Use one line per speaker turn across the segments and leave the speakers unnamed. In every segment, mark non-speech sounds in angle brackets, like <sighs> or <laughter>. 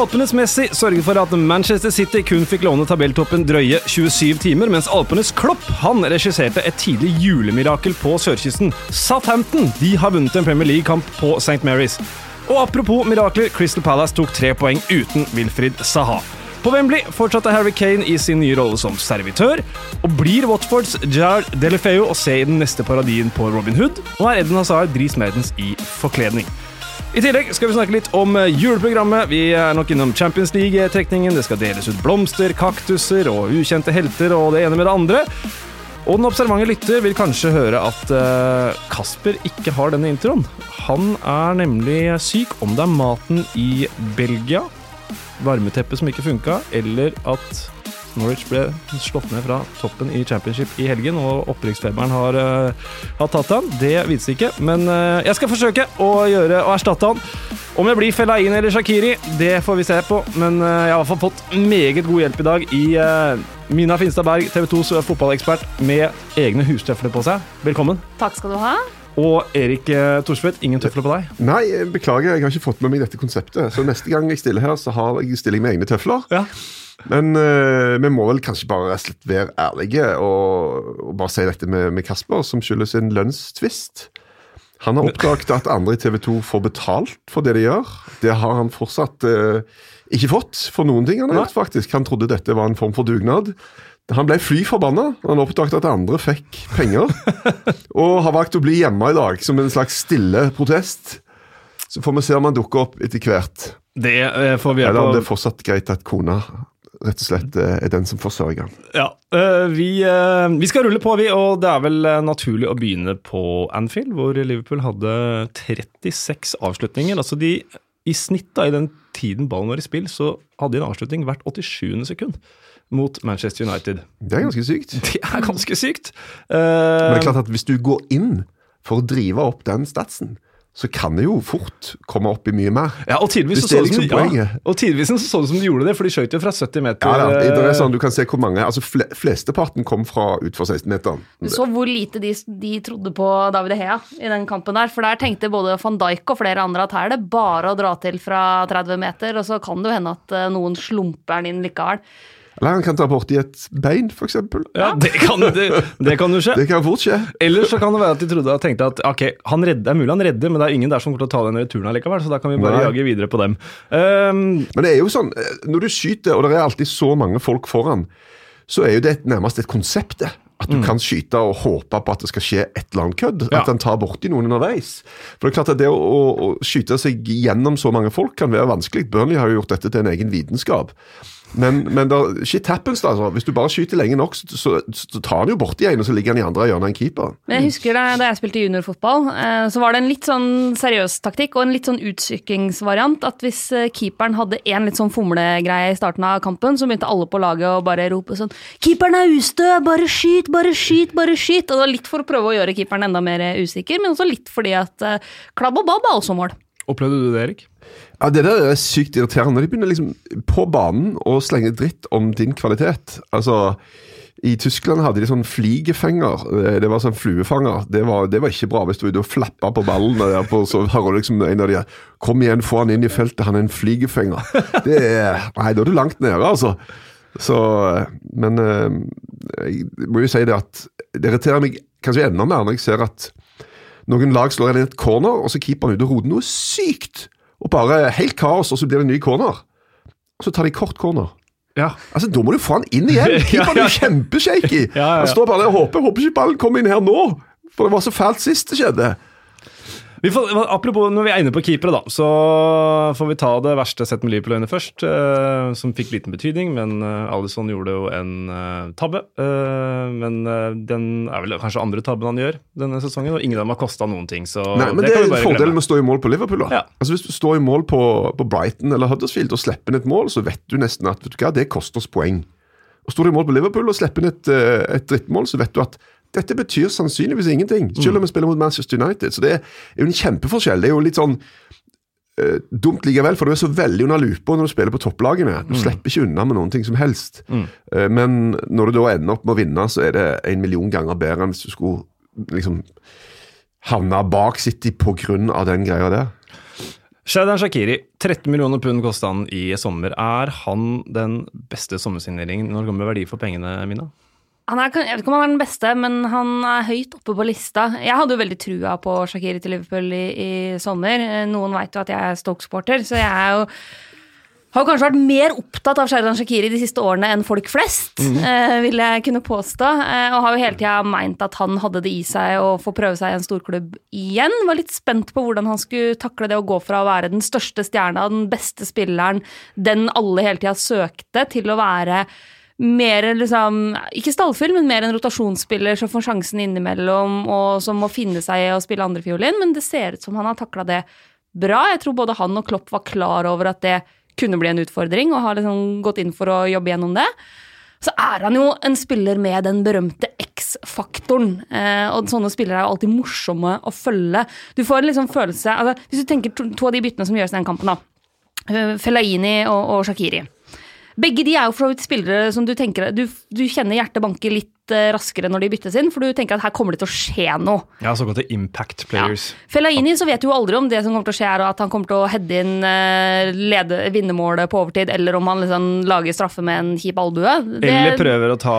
Alpenes Messi sørger for at Manchester City kun fikk låne tabelltoppen drøye 27 timer, mens Alpenes Klopp han regisserte et tidlig julemirakel på sørkysten. Southampton de har vunnet en Premier League-kamp på St. Mary's. Og apropos mirakler, Crystal Palace tok tre poeng uten Wilfrid Saha. På Wembley fortsatte Harry Kane i sin nye rolle som servitør, og blir Watfords Jar Delefeu å se i den neste paradien på Robin Hood, og er Eden Hazard Dris Merdens i forkledning. I tillegg skal vi snakke litt om eh, juleprogrammet. Vi er nok innom Champions League-trekningen. Det skal deles ut blomster, kaktuser og ukjente helter og det ene med det andre. Og den observante lytter vil kanskje høre at uh, Kasper ikke har denne introen. Han er nemlig syk, om det er maten i Belgia, varmeteppet som ikke funka, eller at Norwich ble slått ned fra toppen i championship i helgen, og opprykksfeberen har, uh, har tatt han. Det vites ikke, men uh, jeg skal forsøke å gjøre å erstatte han. Om jeg blir Fellaini eller Shakiri, det får vi se på, men uh, jeg har i hvert fall fått meget god hjelp i dag i Mina Finstad Berg, TV 2s fotballekspert, med egne hustøfler på seg. Velkommen.
Takk skal du ha.
Og Erik Thorsvedt, ingen tøfler på deg?
Nei, beklager, jeg har ikke fått med meg dette konseptet. Så neste gang jeg stiller her, så har jeg, stilling med egne tøfler.
Ja.
Men uh, vi må vel kanskje bare slett være ærlige og, og bare si dette med, med Kasper, som skyldes en lønnstvist. Han har oppdaget at andre i TV 2 får betalt for det de gjør. Det har han fortsatt uh, ikke fått for noen ting han har gjort, faktisk. Han trodde dette var en form for dugnad. Han ble fly forbanna. Han oppdaget at andre fikk penger. <laughs> og har valgt å bli hjemme i dag som en slags stille protest. Så får vi se om han dukker opp etter hvert.
Det uh, får vi
Eller om det er fortsatt greit at kona rett og slett er den som forsørger han.
Ja, vi, vi, skal rulle på, vi, og det er vel naturlig å begynne på Anfield, hvor Liverpool hadde 36 avslutninger. Altså de, I snitt da, i den tiden ballen var i spill, så hadde de en avslutning hvert 87. sekund mot Manchester United.
Det er ganske sykt. <laughs>
Det er ganske sykt.
Men det er klart at hvis du går inn for å drive opp den statsen, så kan det jo fort komme opp i mye mer.
Ja, Og tidvis så, liksom så, ja, så, så det som de gjorde det, for de skjøt jo fra 70 meter.
Ja, ja, det er sånn, Du kan se hvor mange altså Flesteparten kom fra utfor 16-meteren.
Du så hvor lite de, de, trodde på David Hea i den kampen der. For der tenkte både van Dijk og flere andre at her er det bare å dra til fra 30 meter, og så kan det jo hende at noen slumper den inn likevel.
Eller han kan ta borti et bein, f.eks.
Ja, det kan, det, det kan jo skje.
Det kan fort skje.
Eller så kan det være at de trodde og tenkte at ok, han redde, det er mulig han redder, men det er ingen der som kommer til å ta den returen allikevel, så da kan vi bare Nei. jage videre på dem. Um,
men det er jo sånn, når du skyter, og det er alltid så mange folk foran, så er jo det nærmest et konsept, det. At du mm. kan skyte og håpe på at det skal skje et eller annet kødd. Ja. At han tar borti noen underveis. For Det er klart at det å, å, å, skyte seg gjennom så mange folk kan være vanskelig. Burnley har jo gjort dette til en egen vitenskap. Men, men da, shit happens, da. Altså. Hvis du bare skyter lenge nok, så, så, så tar han jo borti en, og så ligger han i andre hjørnet av en keeper.
Men jeg husker da, da jeg spilte juniorfotball, eh, så var det en litt sånn seriøs taktikk og en litt sånn utsykkingsvariant. At hvis eh, keeperen hadde en litt sånn fomlegreie i starten av kampen, så begynte alle på laget å bare rope sånn 'Keeperen er ustø! Bare skyt! Bare skyt! Bare skyt!' Og det var litt for å prøve å gjøre keeperen enda mer usikker, men også litt fordi at eh, klabb og babb er også mål.
Opplevde du det, Erik?
Ja, Det der er sykt irriterende. Når de begynner liksom på banen å slenge dritt om din kvalitet. Altså, I Tyskland hadde de sånn fligefenger. Det var sånn fluefanger. Det var, det var ikke bra hvis du var ute og flappa på ballen. Der så hører du liksom en av de 'Kom igjen, få han inn i feltet, han er en fligefenger'. Det er, Nei, da er du langt nede, altså. Så Men eh, jeg må jo si det at det irriterer meg kanskje enda mer når jeg ser at noen lag slår inn et corner, og så keeperen ute og roter noe sykt. Og bare helt kaos, og så blir det en ny corner. Og så tar de kort corner.
Ja.
Altså, Da må du få han inn igjen! <laughs> Keeperen er kjempeshaky! Han står bare der og håper, håper ikke ballen kommer inn her nå! For det var så fælt sist det skjedde.
Får, apropos når vi er inne på keepere, da, så får vi ta det verste sett med Liverpool-øyne først. Eh, som fikk liten betydning, men eh, Alison gjorde jo en eh, tabbe. men den er vel kanskje andre tabben han gjør denne sesongen, og ingen av dem har kosta noen ting. Så
Nei, men det, det er fordelen med å stå i mål på Liverpool. da. Ja. Altså Hvis du står i mål på, på Brighton eller Huddersfield og slipper inn et mål, så vet du nesten at vet du hva, det koster oss poeng. Og Står du i mål på Liverpool og slipper inn et, et drittmål, så vet du at dette betyr sannsynligvis ingenting, selv om vi spiller mot Manchester United. Så det er jo en kjempeforskjell. Det er jo litt sånn uh, dumt likevel, for du er så veldig under lupa når du spiller på topplagene. Du mm. slipper ikke unna med noen ting som helst. Mm. Uh, men når du da ender opp med å vinne, så er det en million ganger bedre enn hvis du skulle liksom havne bak City på grunn av den greia der.
Shadan Shakiri, 13 millioner pund kosta han i sommer. Er han den beste sommersigneringen når det kommer verdi for pengene, Mina?
Han er, jeg vet ikke om han er den beste, men han er høyt oppe på lista. Jeg hadde jo veldig trua på Shakiri til Liverpool i, i sommer. Noen veit jo at jeg er Stoke-supporter, så jeg er jo har kanskje vært mer opptatt av Sherdan Shakiri de siste årene enn folk flest, mm. eh, vil jeg kunne påstå. Eh, og har jo hele tida meint at han hadde det i seg å få prøve seg i en storklubb igjen. Var litt spent på hvordan han skulle takle det å gå fra å være den største stjerna, den beste spilleren, den alle hele tida søkte, til å være mer liksom Ikke stallfyll, men mer en rotasjonsspiller som får sjansen innimellom, og som må finne seg i å spille andrefiolin. Men det ser ut som han har takla det bra. Jeg tror både han og Klopp var klar over at det kunne bli en utfordring, og har liksom gått inn for å jobbe gjennom det. Så er han jo en spiller med den berømte X-faktoren. Eh, og sånne spillere er jo alltid morsomme å følge. Du får en liksom følelse altså, Hvis du tenker to, to, av de byttene som gjøres i den kampen, da. Felaini Fellaini og, og Shakiri. Begge de er jo for spillere som du tenker du, du, kjenner hjertet banke litt uh, raskere når de byttes inn, for du tenker at her kommer det til å skje noe.
Ja, såkalte impact players.
Ja. Fellaini så vet du jo aldri om det som kommer til å skje er at han kommer til å heade inn uh, lede, vinnermålet på overtid, eller om han liksom lager straffe med en kjip albue.
Det, eller prøver å ta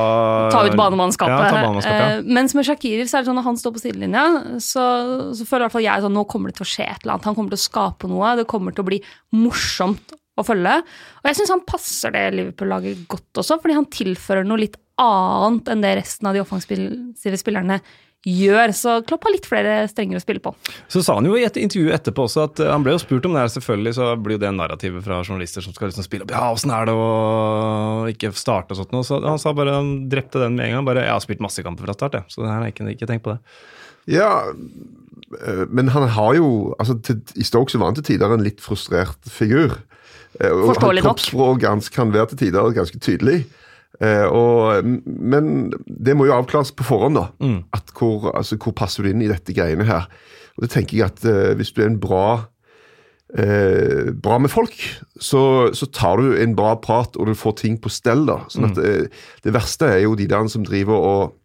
Ta ut banemannskapet.
Ja, ta banemannskapet ja.
uh, mens med Shakiri så er det sånn når han står på sidelinja, så, så føler i hvert fall jeg sånn nå kommer det til å skje et eller annet. Han kommer til å skape noe. Det kommer til å bli morsomt å følge. Og jeg syns han passer det Liverpool-laget godt også, fordi han tilfører noe litt annet enn det resten av de offensive spillerne gjør. Så Klopp har litt flere strenger å spille på.
Så sa han jo i et intervju etterpå også at han ble jo spurt om det her, selvfølgelig så blir jo det narrativet fra journalister som skal liksom spille opp Ja, åssen er det å ikke starte og sånt noe. Så han sa bare han drepte den med en gang. Bare jeg har spilt masse kamper fra start, jeg. Så det her jeg ikke, ikke tenkt på det.
Ja, eh, men han har jo altså til, I Stoke så var han til tider en litt frustrert figur.
Eh, Forståelig nok.
Kroppsspråk kan være til tider ganske tydelig. Eh, og, men det må jo avklares på forhånd, da. Mm. At hvor, altså, hvor, passer du inn i dette greiene her? Og det tenker jeg at eh, Hvis du er en bra eh, bra med folk, så, så, tar du en bra prat, og du får ting på stell. da. Sånn at uh, Det verste er jo de der som driver og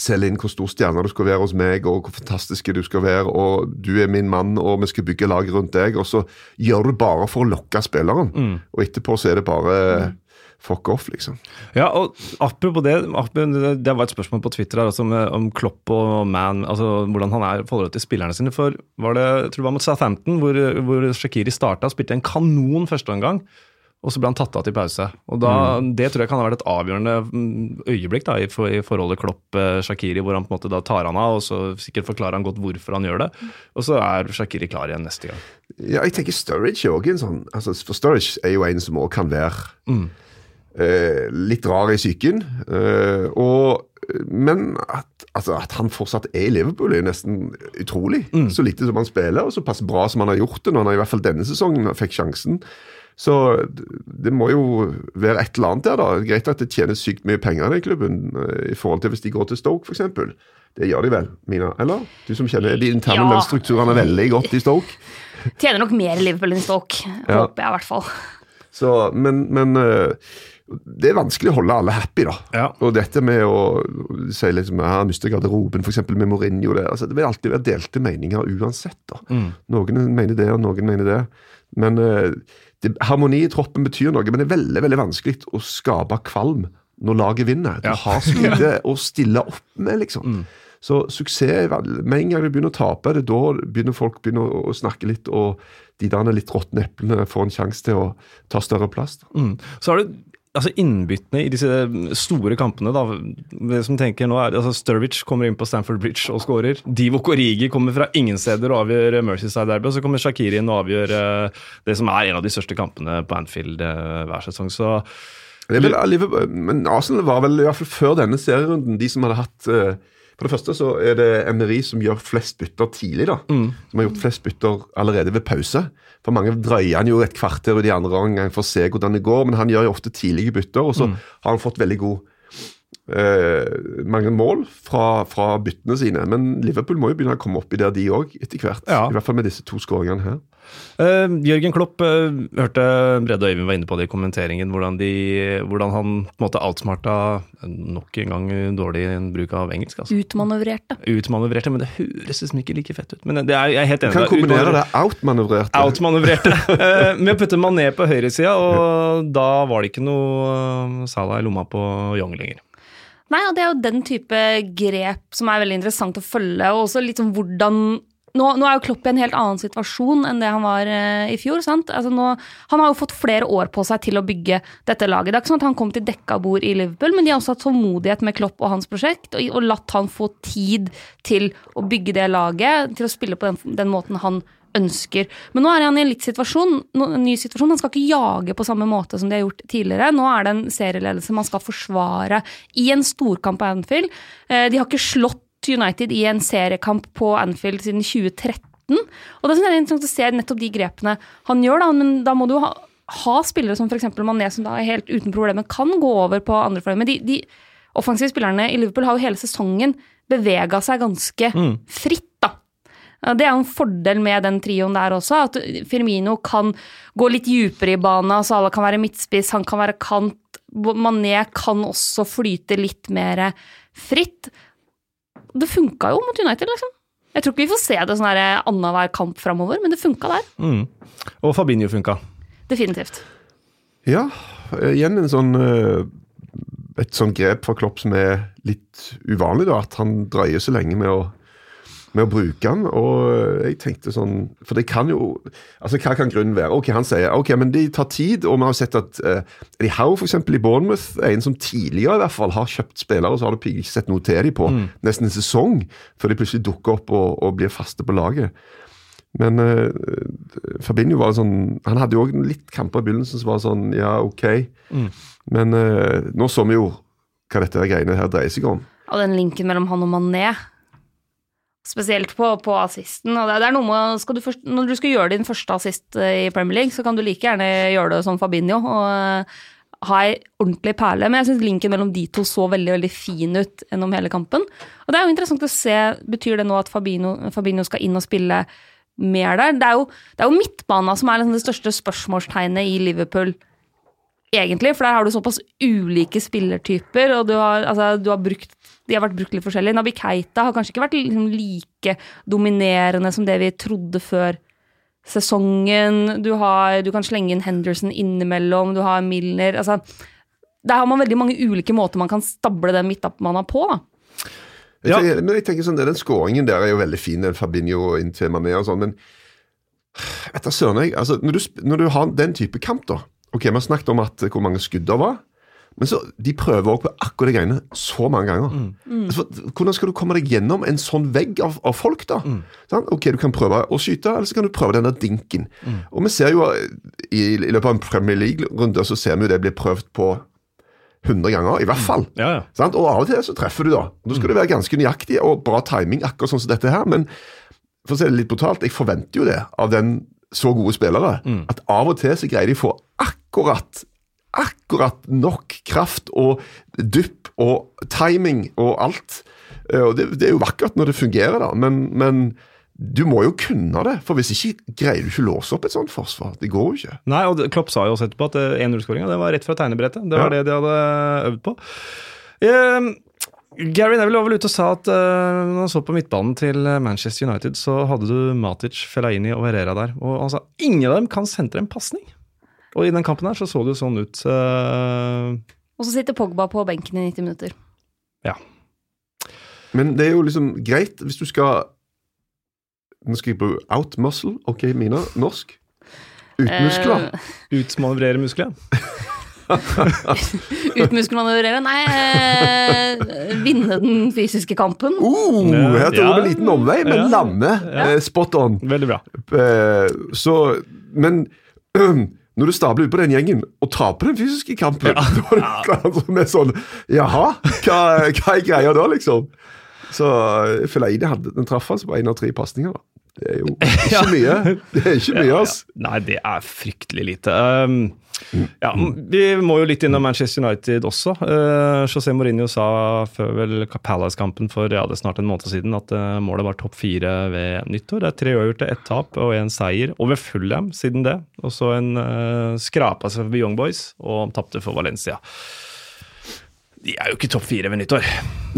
selge inn hvor stor stjerne du skal være hos meg, og hvor fantastiske du skal være, og du er min mann, og vi skal bygge lag rundt deg. Og så gjør du bare for å lokke spilleren, mm. og etterpå så er det bare mm. fuck off, liksom.
Ja, og apropos det, det var et spørsmål på Twitter her altså, om Klopp og Man, altså hvordan han er i forhold til spillerne sine. For var det, jeg tror det var mot Southampton, hvor, hvor Shakiri starta, spilte en kanon førsteomgang og så ble han tatt av til pause. Og da, mm. Det tror jeg kan ha vært et avgjørende mm, øyeblikk da, i, for, i forholdet Klopp-Shakiri, hvor han på en måte da tar han av, og så sikkert forklarer han godt hvorfor han gjør det. Og så er Shakiri klar igjen neste gang.
Ja, jeg tenker Sturridge er en sånn altså, For Sturridge er jo en som òg kan være mm. eh, litt rar i psyken. Eh, og men at, altså, at, han fortsatt er i Liverpool, er nesten utrolig. Mm. Så lite som han spiller, og såpass bra som han har gjort det når han i hvert fall denne sesongen fikk sjansen. Så det må jo være et eller annet der, da. Greit at det tjener sykt mye penger i den klubben, eh, i forhold til hvis de går til Stoke, f.eks. Det gjør de vel, Mina? Eller? Du som kjenner de interne ja. lønnsstrukturene veldig godt i Stoke? <laughs>
Tjener nok mer i Liverpool enn i Stoke, ja. håper jeg i hvert fall.
Så, men, men eh, det er vanskelig å holde alle happy, da. Ja. Og dette med å si liksom, ja, miste garderoben, f.eks. med Mourinho det, altså, det vil alltid være delte meninger uansett. da. Mm. Noen mener det, og noen mener det. Men uh, det, harmoni i troppen betyr noe, men det er veldig veldig vanskelig å skape kvalm når laget vinner. Du ja. har så lite <laughs> å stille opp med, liksom. Mm. Så suksess Med en gang du begynner å tape, det er da begynner folk begynner å snakke litt, og de der litt råtne eplene får en sjanse til å ta større plass.
Mm. Så har du altså innbyttene i disse store kampene, da, det som tenker nå er, altså Sturwich kommer inn på Stamford Bridge og skårer. Divo Korigi kommer fra ingen steder og avgjør Mercyside Derby. Og så kommer Shakiri inn og avgjør uh, det som er en av de største kampene på Anfield hver sesong. Så
men Arsenal var vel i hvert fall før denne serierunden de som hadde hatt for det første så er det MRI som gjør flest bytter tidlig. da, mm. Som har gjort flest bytter allerede ved pause. For mange drøyer han jo et kvarter og de andre omgang for å se hvordan det går, men han gjør jo ofte tidlige bytter, og så mm. har han fått veldig god eh, mange mål fra, fra, byttene sine. Men Liverpool må jo begynne å komme opp i der, de òg, etter hvert. Ja. I hvert fall med disse to skåringene her.
Eh, Jørgen Klopp uh, hørte Brede og Øyvind var inne på det i kommenteringen, hvordan, de, hvordan han på en måte outsmarta nok en gang dårlig bruk av engelsk. Altså.
Utmanøvrerte.
Utmanøvrerte, men det høres liksom ikke like fett ut. Men det er, jeg er helt enig.
Kan kombinere det outmanøvrerte.
Outmanøvrerte. uh, <laughs> med å putte Mané på høyresida, og da var det ikke noe Salah i lomma på Young lenger.
Nei, og det er jo den type grep som er veldig interessant å følge, og også litt sånn hvordan nå, nå er jo Klopp i en helt annen situasjon enn det han var eh, i fjor. Altså nå, han har jo fått flere år på seg til å bygge dette laget. Det er ikke sånn at han kom til dekka bord i Liverpool, men de har også hatt tålmodighet med Klopp og hans prosjekt, og, og latt han få tid til å bygge det laget, til å spille på den, den måten han ønsker. Men nå er han i en litt situasjon, en ny situasjon. Han skal ikke jage på samme måte som de har gjort tidligere. Nå er det en serieledelse man skal forsvare i en storkamp på Anfield. Eh, de har ikke slått United i en seriekamp på Anfield siden 2013. Og det er interessant å se nettopp de grepene han gjør, da. Men da må du ha, ha spillere som f.eks. Mané, som da helt uten problemer kan gå over på andre fløy. Men de, de offensive spillerne i Liverpool har jo hele sesongen bevega seg ganske fritt, da. Det er jo en fordel med den trioen der også, at Firmino kan gå litt dypere i banen, alle kan være midtspiss, han kan være kant, Mané kan også flyte litt mer fritt. Det funka jo mot United, liksom. Jeg tror ikke vi får se det sånn her annenhver kamp framover, men det funka der.
Mm. Og Fabinho funka.
Definitivt.
Ja, igjen en sånn eh, et sånn grep fra Klopp som er litt uvanlig, da, at han drøyer så lenge med å, med å bruke den. Og jeg tenkte sånn For det kan jo altså Hva kan grunnen være? Ok, Han sier ok, men de tar tid, og vi har sett at uh, de har for eksempel, i Bournemouth en som tidligere i hvert fall har kjøpt spillere, og så har du ikke sett noe til dem på nesten en sesong, før de plutselig dukker opp og, og blir faste på laget. Men uh, Fabinho var sånn Han hadde jo òg litt kamper i begynnelsen som var sånn Ja, ok. Men uh, nå så vi jo hva dette greiene her dreier seg om.
Og den linken mellom han og Mané, spesielt på, på assisten. Og det, det er noe med, du først, når du skal gjøre din første assist eh, i Premier League, så kan du like gjerne gjøre det som Fabinho. og uh, ha ei ordentlig perle, men jeg syns linken mellom de to så veldig veldig fin ut gjennom hele kampen. Og det er jo interessant å se, betyr det nå at Fabinho, Fabinho skal inn og spille mer der? Det er jo, jo midtbana som er liksom det største spørsmålstegnet i Liverpool egentlig, for der har du såpass ulike spillertyper, og du har, altså, du har brukt de har vært brukt litt forskjellig. Nabi Keita har kanskje ikke vært liksom like dominerende som det vi trodde før sesongen. Du, har, du kan slenge inn Henderson innimellom, du har Milner altså, Der har man veldig mange ulike måter man kan stable den midtbanen på. da.
Jeg tenker, men jeg tenker sånn, Den skåringen der er jo veldig fin, den Fabinho inn til Mané og sånn, men <sighs> etter søren jeg, altså, når, du, når du har den type kamp, da Ok, Vi har snakket om at, hvor mange skudd det var. Men så, de prøver også på akkurat de greiene så mange ganger. Altså, hvordan skal du komme deg gjennom en sånn vegg av, av folk, da? Sant? Ok, Du kan prøve å skyte, eller så kan du prøve den der dinken. Og vi ser jo eh, i, i løpet av en Premier League-runde så ser vi jo det blir prøvd på 100 ganger, i hvert fall.
Ja, ja.
Sånn? Og av og til så treffer du, da. Da skal du være ganske nøyaktig og bra timing, akkurat sånn som dette her. Men for å si det litt brutalt, jeg forventer jo det av den så gode spillere. At av og til så greier de å få akkurat akkurat nok kraft og dypp og timing og alt. Eh, Og det, det er jo vakkert når det fungerer, da, men, men du må jo kunne det. For hvis ikke greier du ikke å låse opp et sånt forsvar. Det går jo ikke.
Nei, og Klopp sa jo også etterpå at eh, 1-0-skåringa det var rett fra tegnebrettet. Det var
Ja.
det de hadde øvd på. Um, Gary Neville var vel ute og sa at uh, når han så på midtbanen til Manchester United, så hadde du Matic, Fellaini og Herrera der. Og han sa ingen av dem kan sentre en pasning. Og i den kampen her så så det jo sånn ut. eh,
Og så sitter Pogba på benken i 90 minutter.
ja.
Men det er jo liksom greit hvis du skal Nå skal jeg bruke out muscle. Ok, Mina. Norsk. Utmuskler. muskler.
Eh,
Utmanøvrere muskler. <laughs>
Utmuskelmanøvrere? Nei, eh, vinne den fysiske kampen.
Oh,
jeg
her vi
ja.
en liten omvei, men
Ja.
lander eh, spot on.
Veldig bra.
Eh, så Men <clears throat> når du stabler ut på den gjengen og taper den fysiske kampen, <laughs> da er det klart som er sånn Jaha, hva, hva er greia da, liksom? Så Feleide Fellaini hadde den traff altså på én av tre pasninger. da. Det er jo <laughs> ikke mye. Det er ikke mye, ass.
Nei, det er fryktelig lite. Um, ja, vi må jo litt innom Manchester United også. Uh, José Mourinho sa før vel Palace-kampen for ja, det er snart en måned siden at uh, målet var topp fire ved nyttår. Det er tre uavgjorte, ett tap og én seier over Fulham siden det. Og så en uh, skrapa seg forbi Young Boys og tapte for Valencia. De er jo ikke topp fire ved nyttår.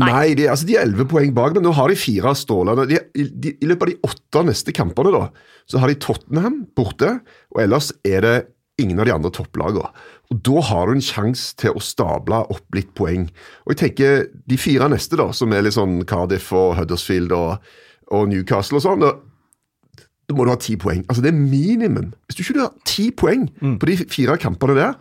Nei, de, altså, de er elleve poeng bak, men nå har de fire strålende. De, de, I løpet av de åtte neste kampene da, så har de Tottenham borte, og ellers er det ingen av de andre topplagene. Og Da har du en sjanse til å stable opp litt poeng. Og jeg tenker De fire neste, da, som er litt sånn Cardiff og Huddersfield og, og Newcastle og sånn, da, da må du ha ti poeng. Altså Det er minimum. Hvis du ikke har ti poeng på de fire kampene der,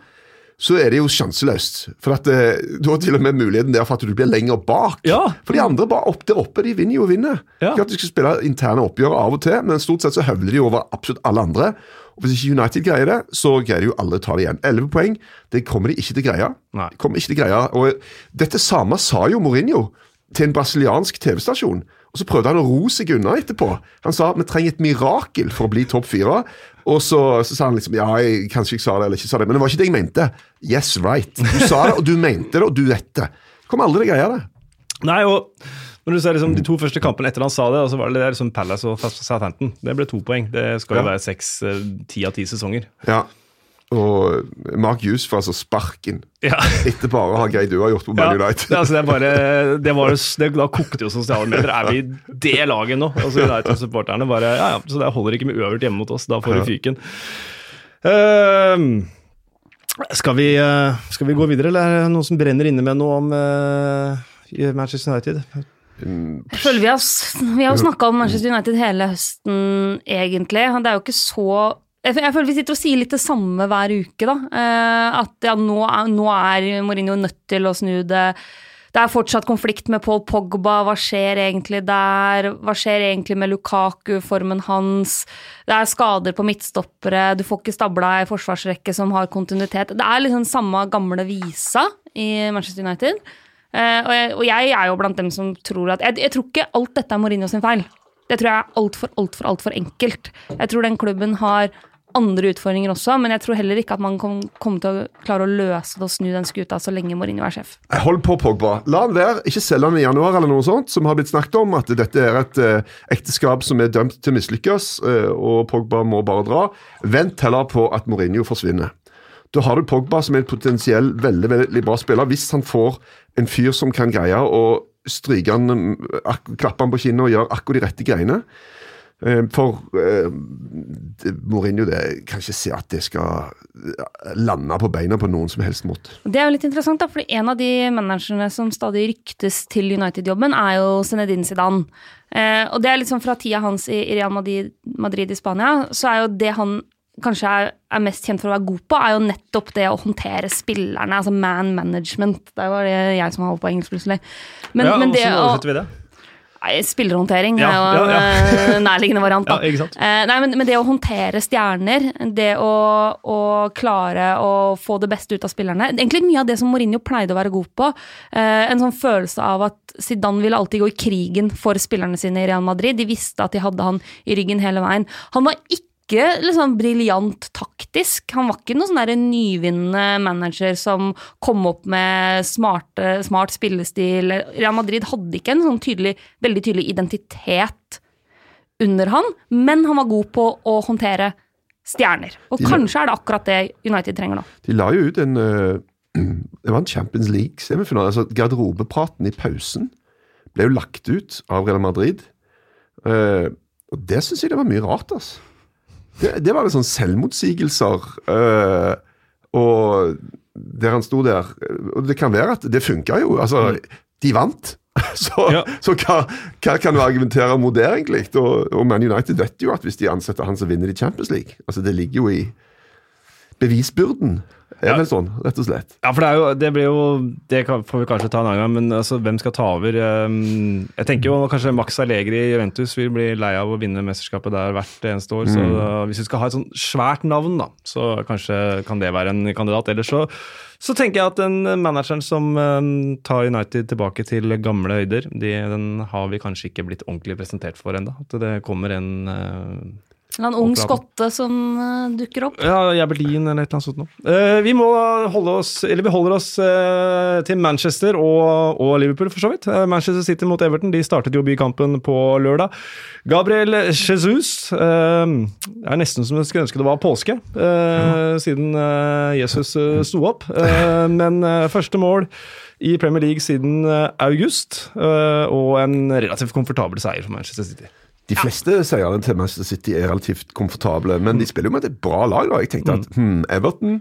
så er det jo sjanseløst. For at eh, Du har til og med muligheten der for at du blir lenger bak.
Ja.
For de andre bare opp der oppe, de vinner jo og vinner.
Ja.
Ikke at de skal spille interne oppgjør av og til, men stort sett så høvler de over absolutt alle andre. Og Hvis ikke United greier det, så greier de jo alle å ta det igjen. Elleve poeng, det kommer de ikke til å greie.
Nei.
De kommer ikke til å greie. Og dette samme sa jo Mourinho til en brasiliansk TV-stasjon. Og Så prøvde han å ro seg unna etterpå. Han sa vi trenger et mirakel for å bli topp fire. Og så, så sa han liksom ja, jeg, kanskje jeg sa det eller ikke sa det, men det var ikke det jeg mente. Yes, right. Du sa det, og du mente det, og du vet det. Kom aldri til å greie det.
Nei, og når du ser liksom de to første kampene etter han sa det, og så var det der liksom Palace og Southampton. Det ble to poeng. Det skal jo
Ja.
være seks, eh, ti av ti sesonger.
Ja. Og Mark Hughes får altså sparken
Ja.
etter bare å ha greid gjort på Man
Ja,
United.
det, altså, det er bare, det var, det, da kokte jo sosiale medier. Er vi det laget nå? Altså United-supporterne bare Ja, ja, så det holder ikke med øvert hjemme mot oss. Da får du fyken. Ehm, skal, vi, eh, skal vi gå videre, eller er det noen som brenner inne med noe om uh, Manchester United?
Jeg føler vi har, vi har snakka om Manchester United hele høsten, egentlig. Det er jo ikke så jeg føler vi sitter og sier litt det samme hver uke, da. Eh, at ja, nå er, nå er Mourinho nødt til å snu det. Det er fortsatt konflikt med Paul Pogba. Hva skjer egentlig der? Hva skjer egentlig med Lukaku, formen hans? Det er skader på midtstoppere. Du får ikke stabla ei forsvarsrekke som har kontinuitet. Det er liksom samme gamle visa i Manchester United. Eh, og jeg er jo blant dem som tror at Jeg, jeg tror ikke alt dette er Mourinho sin feil. Det tror jeg er altfor, altfor, altfor enkelt. Jeg tror den klubben har andre utfordringer også, men jeg tror heller ikke at man kom- kommer til å klare å løse det og snu den skuta så lenge Mourinho er sjef.
Hold på, Pogba. La han være. Ikke selg han i januar, eller noe sånt, som har blitt snakket om. At dette er et eh, ekteskap som er dømt til å mislykkes, eh, og Pogba må bare dra. Vent heller på at Mourinho forsvinner. Da har du Pogba som er en potensiell veldig, veldig bra spiller, hvis han får en fyr som kan greie å stryke han, klappe han på kinnet og gjøre akkurat de rette greiene. Eh, For eh, det- Mourinho det, kan ikke se at det skal eh, lande på beina på noen som helst måte.
Det er jo litt interessant, da, for en av de managerne som stadig ryktes til United-jobben, er jo Zinedine Zidane. Eh, og det er litt sånn fra tida hans i Real Madrid, Madrid i Spania, så er jo det han kanskje er, er mest kjent for å være god på, er jo nettopp det å håndtere spillerne, altså man management. Det var det jeg som holdt på engelsk plutselig. Men,
ja,
men det å
oversetter vi det?
Spillerhåndtering
Ja,
er jo en
ja,
ja. nærliggende variant. Da. <laughs> Eh, nei, men, men det å håndtere stjerner, det å, å klare å få det beste ut av spillerne Egentlig mye av det som Mourinho pleide å være god på. Eh, en sånn følelse av at Zidane ville alltid gå i krigen for spillerne sine i Real Madrid. De visste at de hadde han i ryggen hele veien. Han var ikke liksom briljant taktisk. Han var ikke noen sånn nyvinnende manager som kom opp med smarte, smart spillestil. Real Madrid hadde ikke en sånn tydelig, veldig tydelig identitet under han, men han var god på å håndtere stjerner. Og
De-
kanskje er det akkurat det United trenger nå.
De la jo ut en eh, <clears throat> Det var en Champions League-semifinale. altså Garderobepraten i pausen ble jo lagt ut av Real Madrid. Eh, og det syns jeg det var mye rart, altså. Det, det var litt sånn selvmotsigelser. Øh, og der han sto der Og det kan være at det funka jo. Altså, de vant. <laughs> Så,
Ja.
så hva, hva kan du argumentere mot det, egentlig? Og, og Man United vet jo at hvis de ansetter han, så vinner de Champions League. Altså, Det ligger jo i bevisbyrden Det ja. vel sånn, rett og slett.
Ja, for det, er jo, det blir jo Det får vi kanskje ta en annen gang, men altså, hvem skal ta over? Um, jeg tenker jo kanskje Max Allegri i Juventus vil bli lei av å vinne mesterskapet der hvert eneste år. Så da, hvis vi skal ha et sånn svært navn, da, så kanskje kan det være en kandidat. Ellers så, så tenker jeg at den manageren som um, tar United tilbake til gamle høyder, de, den har vi kanskje ikke blitt ordentlig presentert for ennå. At det kommer en uh,
En ung skotte som eh, dukker opp.
Ja, Jabberlin eller et eller annet sånt noe. Eh, vi må holde oss, eller vi holder oss eh, til Manchester og, og Liverpool, for så vidt. Manchester City mot Everton de startet jo bykampen på lørdag. Gabriel Jesus eh, er nesten som jeg skulle ønske det var påske, eh, siden Jesus sto opp. Men første mål i Premier League siden august, og en relativt komfortabel seier for Manchester City.
De fleste seierne til Manchester City er relativt komfortable, men de spiller jo med et bra lag. da. Jeg tenkte at hmm, Everton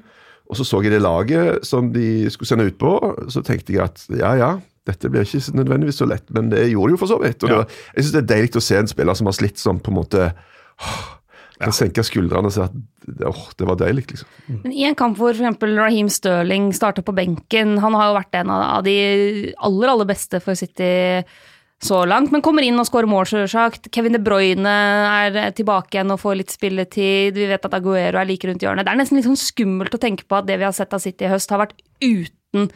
Og så så jeg det laget som de skulle sende ut på, så tenkte jeg at ja, ja, dette blir ikke nødvendigvis så lett, men det gjorde det jo for så vidt. Og
Ja.
var- jeg syns det er deilig å se en spiller som har slitt sånn, på en måte Kan senke skuldrene og si at åh, det var deilig, liksom.
Men I en kamp hvor f.eks. Raheem Sterling starter på benken, han har jo vært en av de aller, aller beste for City så langt, men kommer inn og skårer mål, selvsagt. Kevin De Bruyne er tilbake igjen og får litt spilletid. Vi vet at Aguero er like rundt hjørnet. Det er nesten litt sånn skummelt å tenke på at det vi har sett av City i høst, har vært uten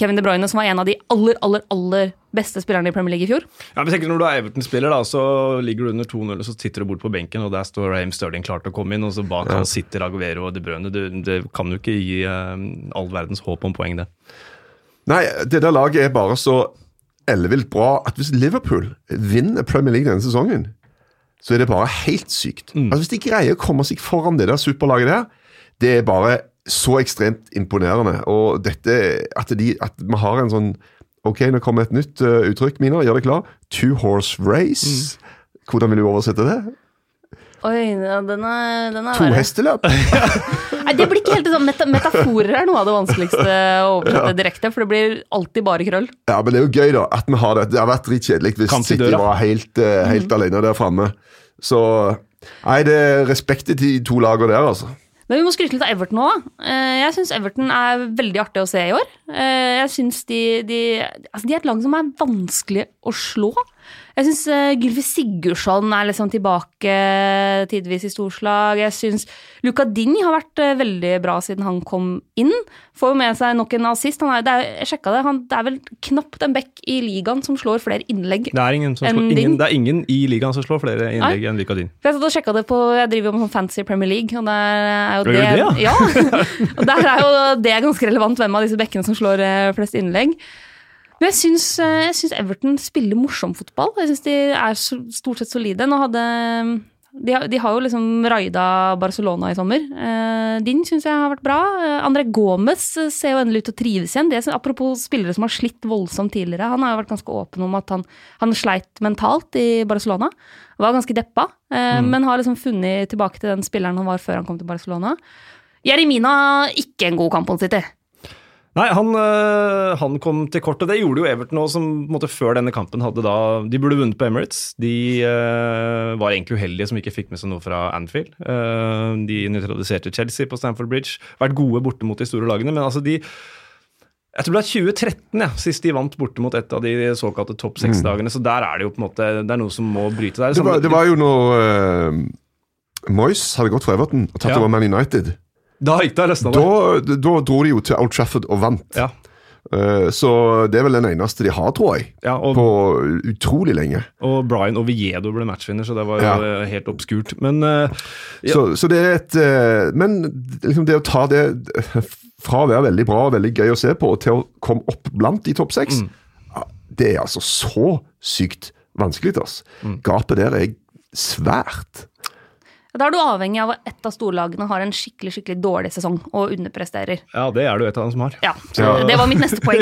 Kevin De Bruyne, som var en av de aller, aller, aller beste spillerne i Premier League i fjor.
Ja, men tenker Når du er Everton-spiller, da, så ligger du under 2-0, og så sitter du bort på benken, og der står Raheem Sterling klar til å komme inn, og så bak han sitter Aguero og De Bruyne. Det, det kan jo ikke gi uh, all verdens håp om poeng, det.
Nei, det der laget er bare så ellevilt bra at hvis Liverpool vinner Premier League denne sesongen, så er det bare helt sykt. Altså Hvis de greier å komme seg foran det der superlaget der, det er bare så ekstremt imponerende. Og dette at, de, at vi har en sånn Ok, nå kommer et nytt uh, uttrykk, Mina. Gjør deg klar. Two horse race. Hvordan vil du oversette det?
Oi, ja, den er, den er
To
verre.
hesteløp? <laughs>
Nei, det blir ikke helt sånn. Meta metaforer er noe av det vanskeligste å <laughs> oversette direkte, for det blir alltid bare krøll.
Ja, men det er jo gøy, da. At vi har det. Det har vært dritkjedelig kjedelig hvis City var helt, eh, helt alene der framme. Så Nei, det er respekt til de to lagene der, altså.
Men vi må skryte litt av Everton òg. Jeg syns Everton er veldig artig å se i år. Eh, Jeg synes de, de, altså de er et lag som er vanskelig å slå. Jeg syns Gylfi Sigurdsson er liksom tilbake tidvis i storslag. Jeg syns Luca Dini har vært uh, veldig bra siden han kom inn. Får jo med seg nok en assist. Han er, det er, jeg sjekka det, han, det er vel knapt en back i ligaen som slår flere innlegg.
Det er ingen, slår,
din?
ingen, det er ingen i ligaen som slår flere innlegg enn Luca
Dini. Jeg satt det på Jeg driver jo med sånn fancy Premier League, og der er jo det,
det,
ja? <laughs> og der er jo det ganske relevant hvem av disse bekkene som slår uh, flest innlegg. Men jeg syns, eh, jeg syns Everton spiller morsom fotball. Jeg syns de er stort sett solide. Nå hadde de, de har jo liksom raida Barcelona i sommer. Eh, Din syns jeg har vært bra. Eh, André Gomez ser jo endelig ut til å trives igjen. Det, apropos spillere som har slitt voldsomt tidligere. Han har jo vært ganske åpen om at han, han sleit mentalt i Barcelona. Var ganske deppa, mm. men har liksom funnet tilbake til den spilleren han var før han kom til Barcelona. Jeremina, ikke en god kamp mot City.
Nei, han, øh, han kom til kort, og det gjorde jo Everton òg, som måte, før denne kampen hadde da De burde vunnet på Emirates. De uh, var egentlig uheldige som ikke fikk med seg noe fra Anfield. Uh, de nøytraliserte Chelsea på Stamford Bridge. Vært gode borte mot de store lagene, men altså de jeg tror det er 2013 ja, sist de vant borte mot et av de såkalte topp seks-dagene. Så der er det jo på en måte Det er noe som må bryte der.
Det var, det var jo når uh, Moyes hadde gått for Everton og tatt
Ja.
over Man United.
Da gikk det løsna det.
Da, da dro de jo til Old Trafford og vant.
Ja,
Eh, så det er vel den eneste de har, tror jeg.
ja, og,
På utrolig lenge.
og Brian Oviedo ble matchvinner, så det var jo
Ja.
øh, helt obskurt. Men øh, Ja.
Så, så det er et eh, Men liksom det å ta det fra å være veldig bra og veldig gøy å se på, til å komme opp blant de topp seks,
Mm.
det er altså så sykt vanskelig. Altså.
Mm.
Gapet der er svært.
Da er du avhengig av at ett av storlagene har en skikkelig skikkelig dårlig sesong og underpresterer.
ja, det er jo et av dem som har.
Ja. Det var mitt neste <laughs> poeng.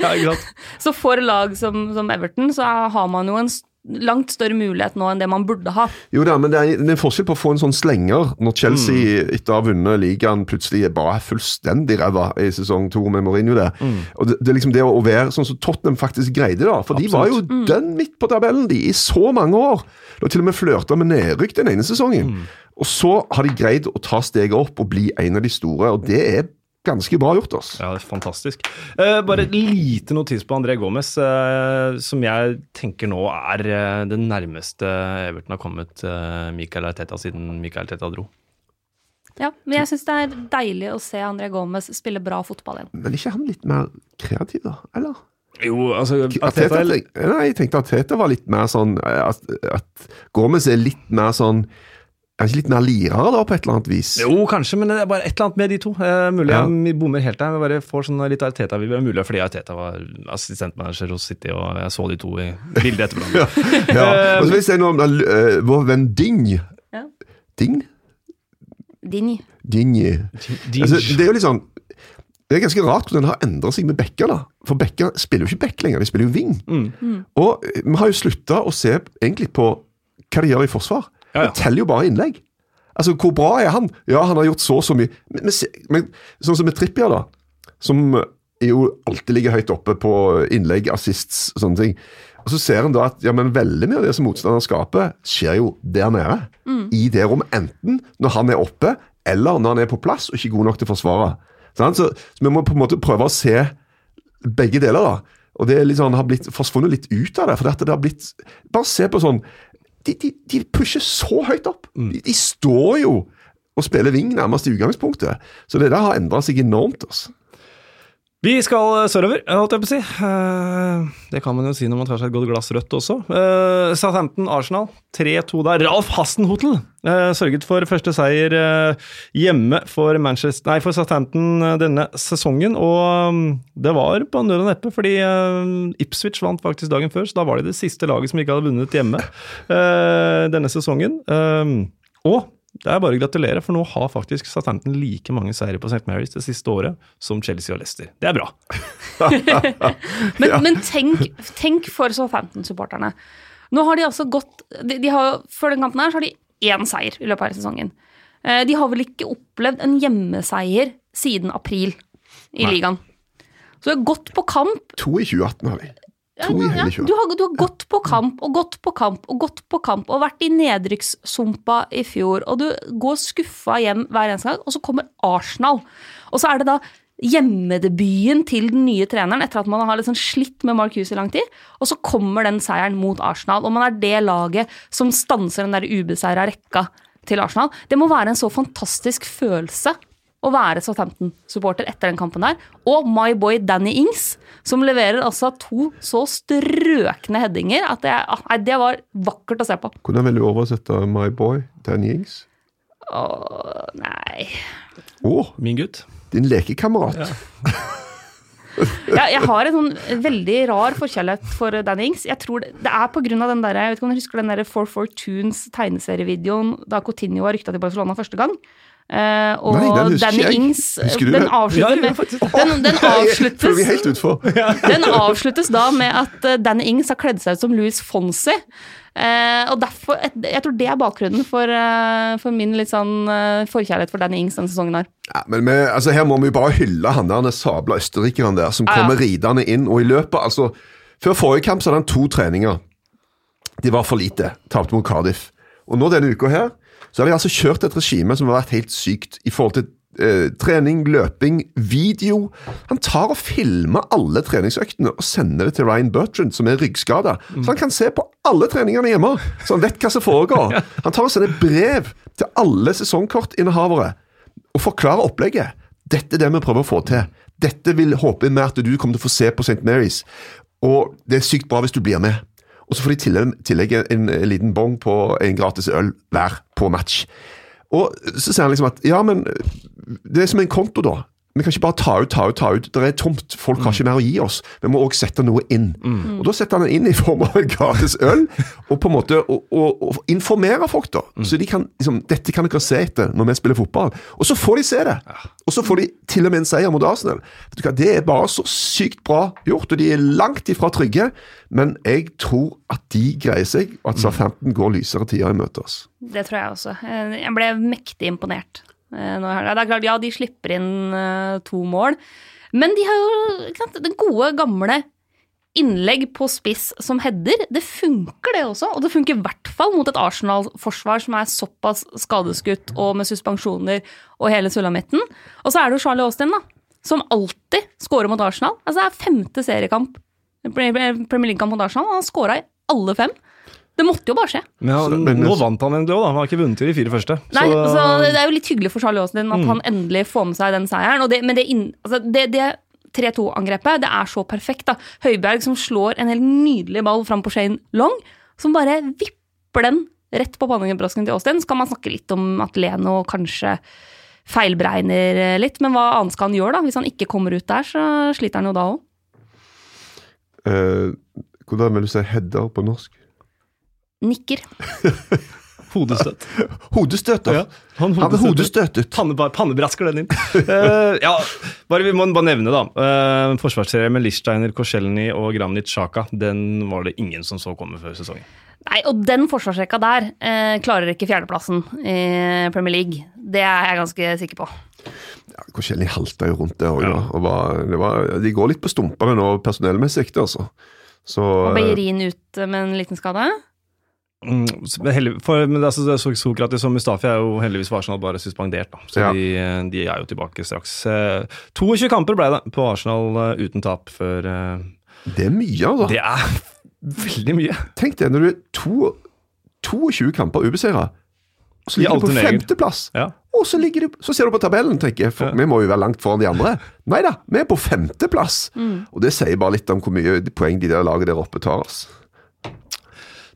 ja, ja, <laughs>
så for lag som, som Everton, så har man jo en s- langt større mulighet nå enn det man burde ha.
Jo da, men det er, det er en forskjell på å få en sånn slenger når Chelsea etter å ha vunnet ligaen plutselig er bare fullstendig ræva i sesong to med Mourinho der. Og det, det er liksom det å være sånn som Tottenham faktisk greide, da. For de var jo dønn midt på tabellen de i så mange år. De har til og med flørta med nedrykk den ene sesongen. Og så har de greid å ta steget opp og bli en av de store, og det er ganske bra gjort. oss.
Ja, det er fantastisk. Eh, bare et lite notis på André Gomez, eh, som jeg tenker nå er eh, det nærmeste Everton har kommet eh, Michael Arteta siden Michael Arteta dro.
Ja, men jeg syns det er deilig å se André Gomez spille bra fotball igjen.
Men er ikke han litt mer kreativ, da? Eller?
Jo, altså
Arteta,
Arteta
nei, jeg tenkte Arteta var litt mer sånn At, at Gomez er litt mer sånn Er ikke litt mer lirere, da, på et eller annet vis?
Jo, kanskje, men det er bare et eller annet med de to. Eh, mulig
Ja.
jeg bommer helt der. Jeg bare får sånn litt Arteta vi Mulig det fordi Arteta var assistentmanager hos City, og jeg så de to i bildet etter hverandre. <laughs>
Ja. Og så vil jeg si noe om uh, vår venn Ding.
Ja.
Ding?
Ding.
Ding. Altså, det er jo litt sånn Det er ganske rart hvordan det har endra seg med Bekka. da. For Bekka spiller jo ikke back lenger, de spiller jo wing. Og eh, vi har jo slutta å se egentlig på hva de gjør i forsvar.
Ja, ja.
Det teller jo bare innlegg. Altså, Hvor bra er han? Ja, han har gjort så og så mye. Men, men, sånn som med Trippier, da. Som jo alltid ligger høyt oppe på innlegg, assists og sånne ting. Og Så ser en da at ja, men veldig mye av det som motstanderen skaper, skjer jo der nede. I det rommet. Enten når han er oppe, eller når han er på plass og ikke god nok til å forsvare. Sånn? Så, så vi må på en måte prøve å se begge deler. da. Og det sånn, har blitt forsvunnet litt ut av det. for det har blitt, Bare se på sånn De, de, de pusher så høyt opp. De, de står jo og spiller wing nærmest i utgangspunktet. Så det der har endra seg enormt. altså.
Vi skal sørover, holdt jeg på å si. Eh, Det kan man jo si når man tar seg et godt glass rødt også. Eh, Southampton-Arsenal 3-2 der. Ralf Hasenhotel eh, sørget for første seier eh, hjemme for, nei, for Southampton eh, denne sesongen. Og mm, det var på nød og neppe, fordi eh, Ipswich vant faktisk dagen før, så da var de det siste laget som ikke hadde vunnet hjemme eh, denne sesongen. Eh, Og det er bare å gratulere, for nå har faktisk Southampton like mange seire på St. Mary's det siste året som Chelsea og Leicester. Det er bra. <laughs>
Men, men tenk, tenk for Southampton-supporterne. Nå har de altså gått de, de har, Før den kampen her så har de én seier i løpet av hele sesongen. Eh, De har vel ikke opplevd en hjemmeseier siden april i ligaen. Så de har gått på kamp.
To i 2018 har de.
Ja,
To i hele
ja. Du, har, du har gått på kamp og gått på kamp og gått på kamp og vært i nedrykkssumpa i fjor, og du går skuffa hjem hver eneste gang, og så kommer Arsenal. Og så er det da hjemmedebuten til den nye treneren etter at man har liksom slitt med Mark Hughes i lang tid, og så kommer den seieren mot Arsenal, og man er det laget som stanser den der ubeseira rekka til Arsenal. Det må være en så fantastisk følelse å være Southampton-supporter etter den kampen der. Og my boy Danny Ings, som leverer altså to så strøkne headinger at det, ah, nei, det var vakkert å se på.
Hvordan vil du oversette My Boy, Danny Ings?
Åh, nei
Å,
Min gutt.
din lekekamerat. <laughs>
ja, Jeg har en sånn veldig rar forkjærlighet for Danny Ings. Jeg tror det, det er av den der, jeg vet ikke om du husker den der For Fortunes tegneserievideoen da Coutinho var rykta til Barcelona første gang. Eh, og
Nei,
Danny
jeg.
Ings den avsluttes,
Ja,
den, den <laughs> avsluttes. <laughs> Den avsluttes da med at eh, Danny Ings har kledd seg ut som Louis Fonsi. Uh, og derfor, Jeg tror det er bakgrunnen for, uh, for min litt sånn forkjærlighet for Danny Ings denne sesongen. her.
Ja, men vi, altså Her må vi bare hylle han der sabla østerrikeren der, som kommer ridende inn. Og i løpet, altså Før forrige kamp så hadde han to treninger. De var for lite. Tapte mot Cardiff. Og nå denne uka her, så har de altså kjørt et regime som har vært helt sykt i forhold til eh, trening, løping, video. Han tar og filmer alle treningsøktene og sender det til Ryan Bertrand, som er ryggskada. Så han kan se på alle treningene hjemme, så han vet hva som foregår. <laughs> Han tar og sender brev til alle sesongkortinnehavere og forklarer opplegget. Dette er det vi prøver å få til. Dette vil håpe vi at du kommer til å få se på St. Mary's. Og det er sykt bra hvis du blir med. Og så får de tillegg, tillegg en, en liten bong på en gratis øl hver på match. Og så sier han liksom at ja, men det er som en konto, da. Vi kan ikke bare ta ut, ta ut, ta ut. Det er tomt. Folk har ikke mer å gi oss. Vi må òg sette noe inn. Og Da setter han det inn i form av en gratis øl, og på en måte og, og, og informere folk, da. Så de kan liksom Dette kan dere se etter når vi spiller fotball. Og så får de se det. Og så får de til og med en seier mot Arsenal. Vet du hva, Det er bare så sykt bra gjort, og de er langt ifra trygge. Men jeg tror at de greier seg, og at Southampton går lysere tider i møte oss.
Det tror jeg også. Eh, Jeg ble mektig imponert. Eh, Det er klart, Ja, de slipper inn eh, to mål, men de har jo den gode, gamle innlegg på spiss som header. Det funker, det også. Og det funker i hvert fall mot et Arsenal-forsvar som er såpass skadeskutt og med suspensjoner og hele sulamitten. Og så er det jo Charlie Austin, da. som alltid scorer mot Arsenal. Altså Det er femte seriekamp, Premier League-kamp mot Arsenal, og han scora i alle fem. Det måtte jo bare skje.
Men,
men-
nå vant han endelig òg, da. Han har ikke vunnet i de fire første.
Nei,
Så-
så Det er jo litt hyggelig for Charlie Austin at han endelig får med seg den seieren. Og det, men det, altså det, det 3-2-angrepet det er så perfekt. da. Høiberg som slår en helt nydelig ball fram på Shane Long, som bare vipper den rett på pannebrasken til Austin. Så kan man snakke litt om at Leno kanskje feilberegner litt, men hva annet skal han gjøre da? Hvis han ikke kommer ut der, så sliter han jo da òg.
Eh, hvordan vil du si header på norsk?
Nikker. <laughs>
Hodestøt.
Hodestøter.
Ja, han
hadde hodestøt hodestøtet.
Panne, pannebrasker den inn. uh, ja, bare, vi må bare nevne, da. Uh, Forsvarsserie med Lichsteiner, Korselny og Granit Sjaka. Den var det ingen som så komme før sesongen.
Nei, og den forsvarsrekka der uh, klarer ikke fjerdeplassen i Premier League. Det er jeg ganske sikker på.
Ja, Korselny halta jo rundt det òg,
Ja.
og var, det var, de går litt på stumpene nå personellmessig, altså. Så
Og Beirin ut med en liten skade.
Mm, så- men heldig- for, men det, er altså, Sokratis og Mustafi er jo heldigvis for Arsenal bare suspendert, da. så
Ja.
de, eh, de er jo tilbake straks. Eh, 22 kamper ble det på Arsenal eh, uten tap før eh,
det er mye, altså.
Det er <laughs> veldig mye.
Tenk det, når du er to, 22 kamper ubeseira, og så ligger du på femteplass.
Ja.
Og så, ligger du, så ser du på tabellen, tenker jeg, for
Ja.
vi må jo være langt foran de andre. Nei da, vi er på femteplass. Og det sier bare litt om hvor mye poeng de der laget der oppe tar oss.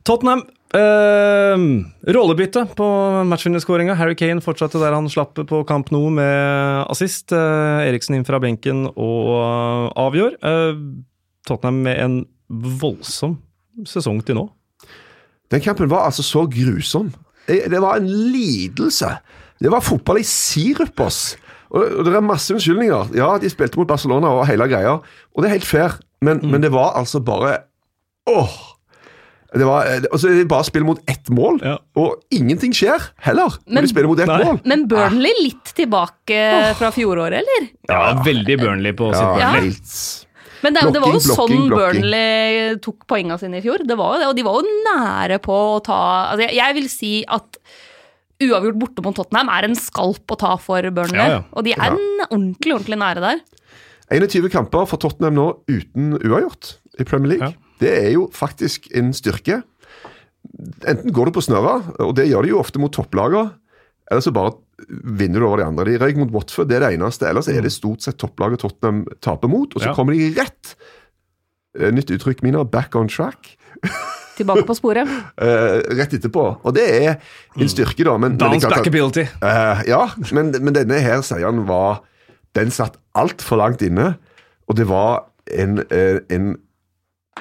Tottenham. Eh, rollebytte på matchvinnerskåringa. Harry Kane fortsatte der han slapp på kamp nå med assist. Uh, Eriksen inn fra benken og uh, avgjør. Eh, Tottenham med en voldsom sesong til nå.
Den kampen var altså så grusom. Det det var en lidelse. Det var fotball i sirupos. Og og det er masse unnskyldninger. Ja, de spilte mot Barcelona og hele greia, og det er helt fair, men, men det var altså bare Åh! Det var altså, det er bare spill mot ett mål,
Ja.
og ingenting skjer heller når
Men-
de spiller mot ett
Nei.
mål.
Men Burnley litt tilbake fra fjoråret, eller?
Ja, veldig Burnley på sitt
Ja,
Burnley.
Ja.
helt
Men det, det var jo
Blokking,
sånn
blokking, blokking.
Burnley tok poengene sine i fjor. Det var jo det, og de var jo nære på å ta altså jeg, jeg vil si at uavgjort borte mot Tottenham er en skalp å ta for Burnley.
Ja, ja.
Og de er n- ordentlig, ordentlig nære der.
21 kamper for Tottenham nå uten uavgjort i Premier League. Det er jo faktisk en styrke. Enten går du på snørra, og det gjør de jo ofte mot topplagene, eller så bare vinner du over de andre. De røyk mot Watford, det er det eneste. Ellers er det stort sett topplaget Tottenham taper mot, og så
Ja.
kommer de rett eh, Nytt uttrykk, Mina. Back on track.
Tilbake på sporet.
uh, <laughs> rett etterpå. Og det er en styrke, da. Men, men
backability.
Eh, ja, men, men denne her seieren var Den satt altfor langt inne. Og det var en, eh, en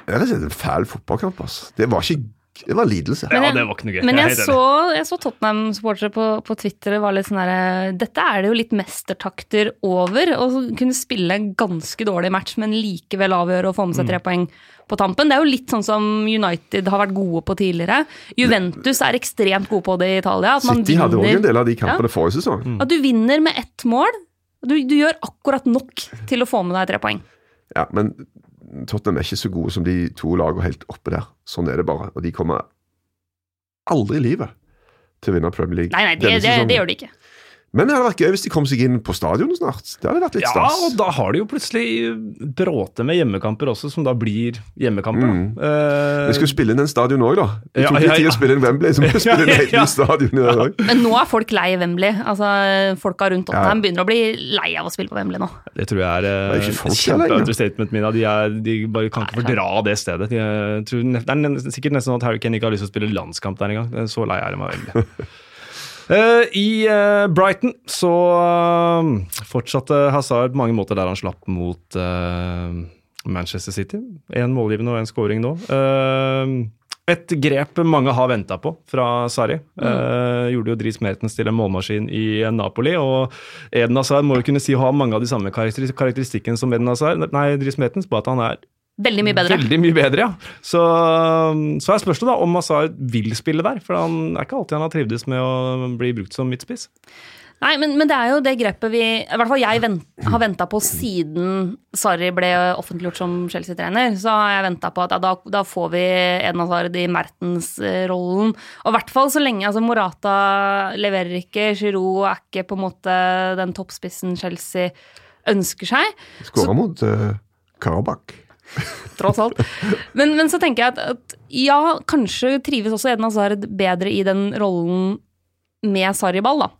Rett har sett en fæl fotballkamp. Altså. Det var ikke Det var lidelse.
Ja,
jeg-
det var ikke noe gøy.
Men
Jeg
jeg så, jeg så Tottenham-supportere på, på Twitter det var litt sånn herre Dette er det jo litt mestertakter over. Å kunne spille en ganske dårlig match, men likevel avgjøre å få med seg
Mm.
tre poeng på tampen. Det er jo litt sånn som United har vært gode på tidligere. Juventus er ekstremt gode på det i Italia. At, man
City hadde òg en del av de kampene forrige sesong.
Mm.
at du vinner med ett mål. Du, du gjør akkurat nok til å få med deg tre poeng.
Ja, men Tottenham er ikke så gode som de to lagene helt oppe der. Sånn er det bare. Og de kommer aldri i livet til å vinne Premier League.
Nei, nei, det, det, det gjør de ikke.
Men det hadde vært gøy hvis de kom seg inn på stadionet snart. Det hadde vært litt
Ja,
stas.
og da har de jo plutselig bråte med hjemmekamper også, som da blir hjemmekamper.
Mm.
Eh,
Vi skulle spille inn en stadion òg, da. Det
Ja,
tok litt
ja,
tid å spille inn Wembley, så vi <laughs> spille inn hele
Ja.
stadion i dag.
Men nå er folk lei Wembley. Altså, Folka rundt Tottenham
Ja.
begynner å bli lei av å spille på Wembley nå.
Det tror jeg er,
uh, er
eh, kjempeunderstatement min. De, er, de bare kan ikke fordra det stedet. De, er- tror, det er sikkert nesten sånn at Harry Kane ikke har lyst til å spille landskamp der engang. Så lei er de av veldig. <laughs> Eh, I eh, Brighton så eh, fortsatte Hazard på mange måter der han slapp mot Manchester City. Én målgivende og én scoring nå. Et grep mange har venta på fra Sarri. Eh, gjorde jo Dries Mertens til en målmaskin i Napoli. Og Eden Hazard må jo kunne si å ha mange av de samme karakteris- karakteristikkene som Eden Hazard. Nei, Dries Mertens, bare at han er
Veldig mye bedre.
veldig mye bedre, ja. Så, så er spørsmålet da om Mazar vil spille der. For han er ikke alltid han har trivdes med å bli brukt som midtspiss.
Nei, men, men det er jo det grepet vi I hvert fall jeg vent, har venta på siden Sarri ble offentliggjort som Chelsea-trener. Så har jeg venta på at ja, da, da får vi Edna Hazard i Mertens-rollen. Og i hvert fall så lenge altså Morata leverer ikke, Giroud er ikke på en måte den toppspissen Chelsea ønsker seg.
Skåra mot uh, Karabakh. <laughs>
tross alt. Men, men, så tenker jeg at, at, ja, kanskje trives også Eden Hazard bedre i den rollen med Sarriball, da.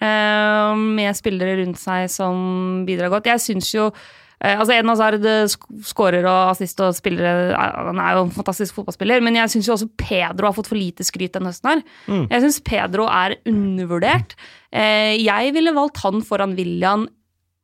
Uh, med spillere rundt seg som bidrar godt. Jeg syns jo uh, Altså, Eden Hazard skårer og assist og spiller Han er jo en fantastisk fotballspiller, men jeg syns jo også Pedro har fått for lite skryt denne høsten her. Mm. Jeg syns Pedro er undervurdert. Uh, jeg ville valgt han foran William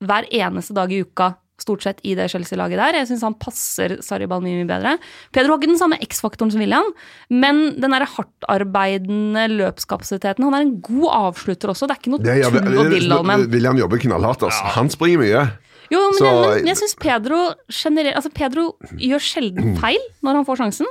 hver eneste dag i uka stort sett i det Chelsea-laget der. Jeg syns han passer Sarri mye bedre. Pedro har ikke den samme X-faktoren som William, men den der hardtarbeidende løpskapasiteten Han er en god avslutter også. Det er ikke noe det, å tull og dill med
William jobber knallhardt. Altså. Han springer mye.
Jo, men, Så, jeg, men jeg syns Pedro generelt Altså, Pedro gjør sjelden feil når han får sjansen.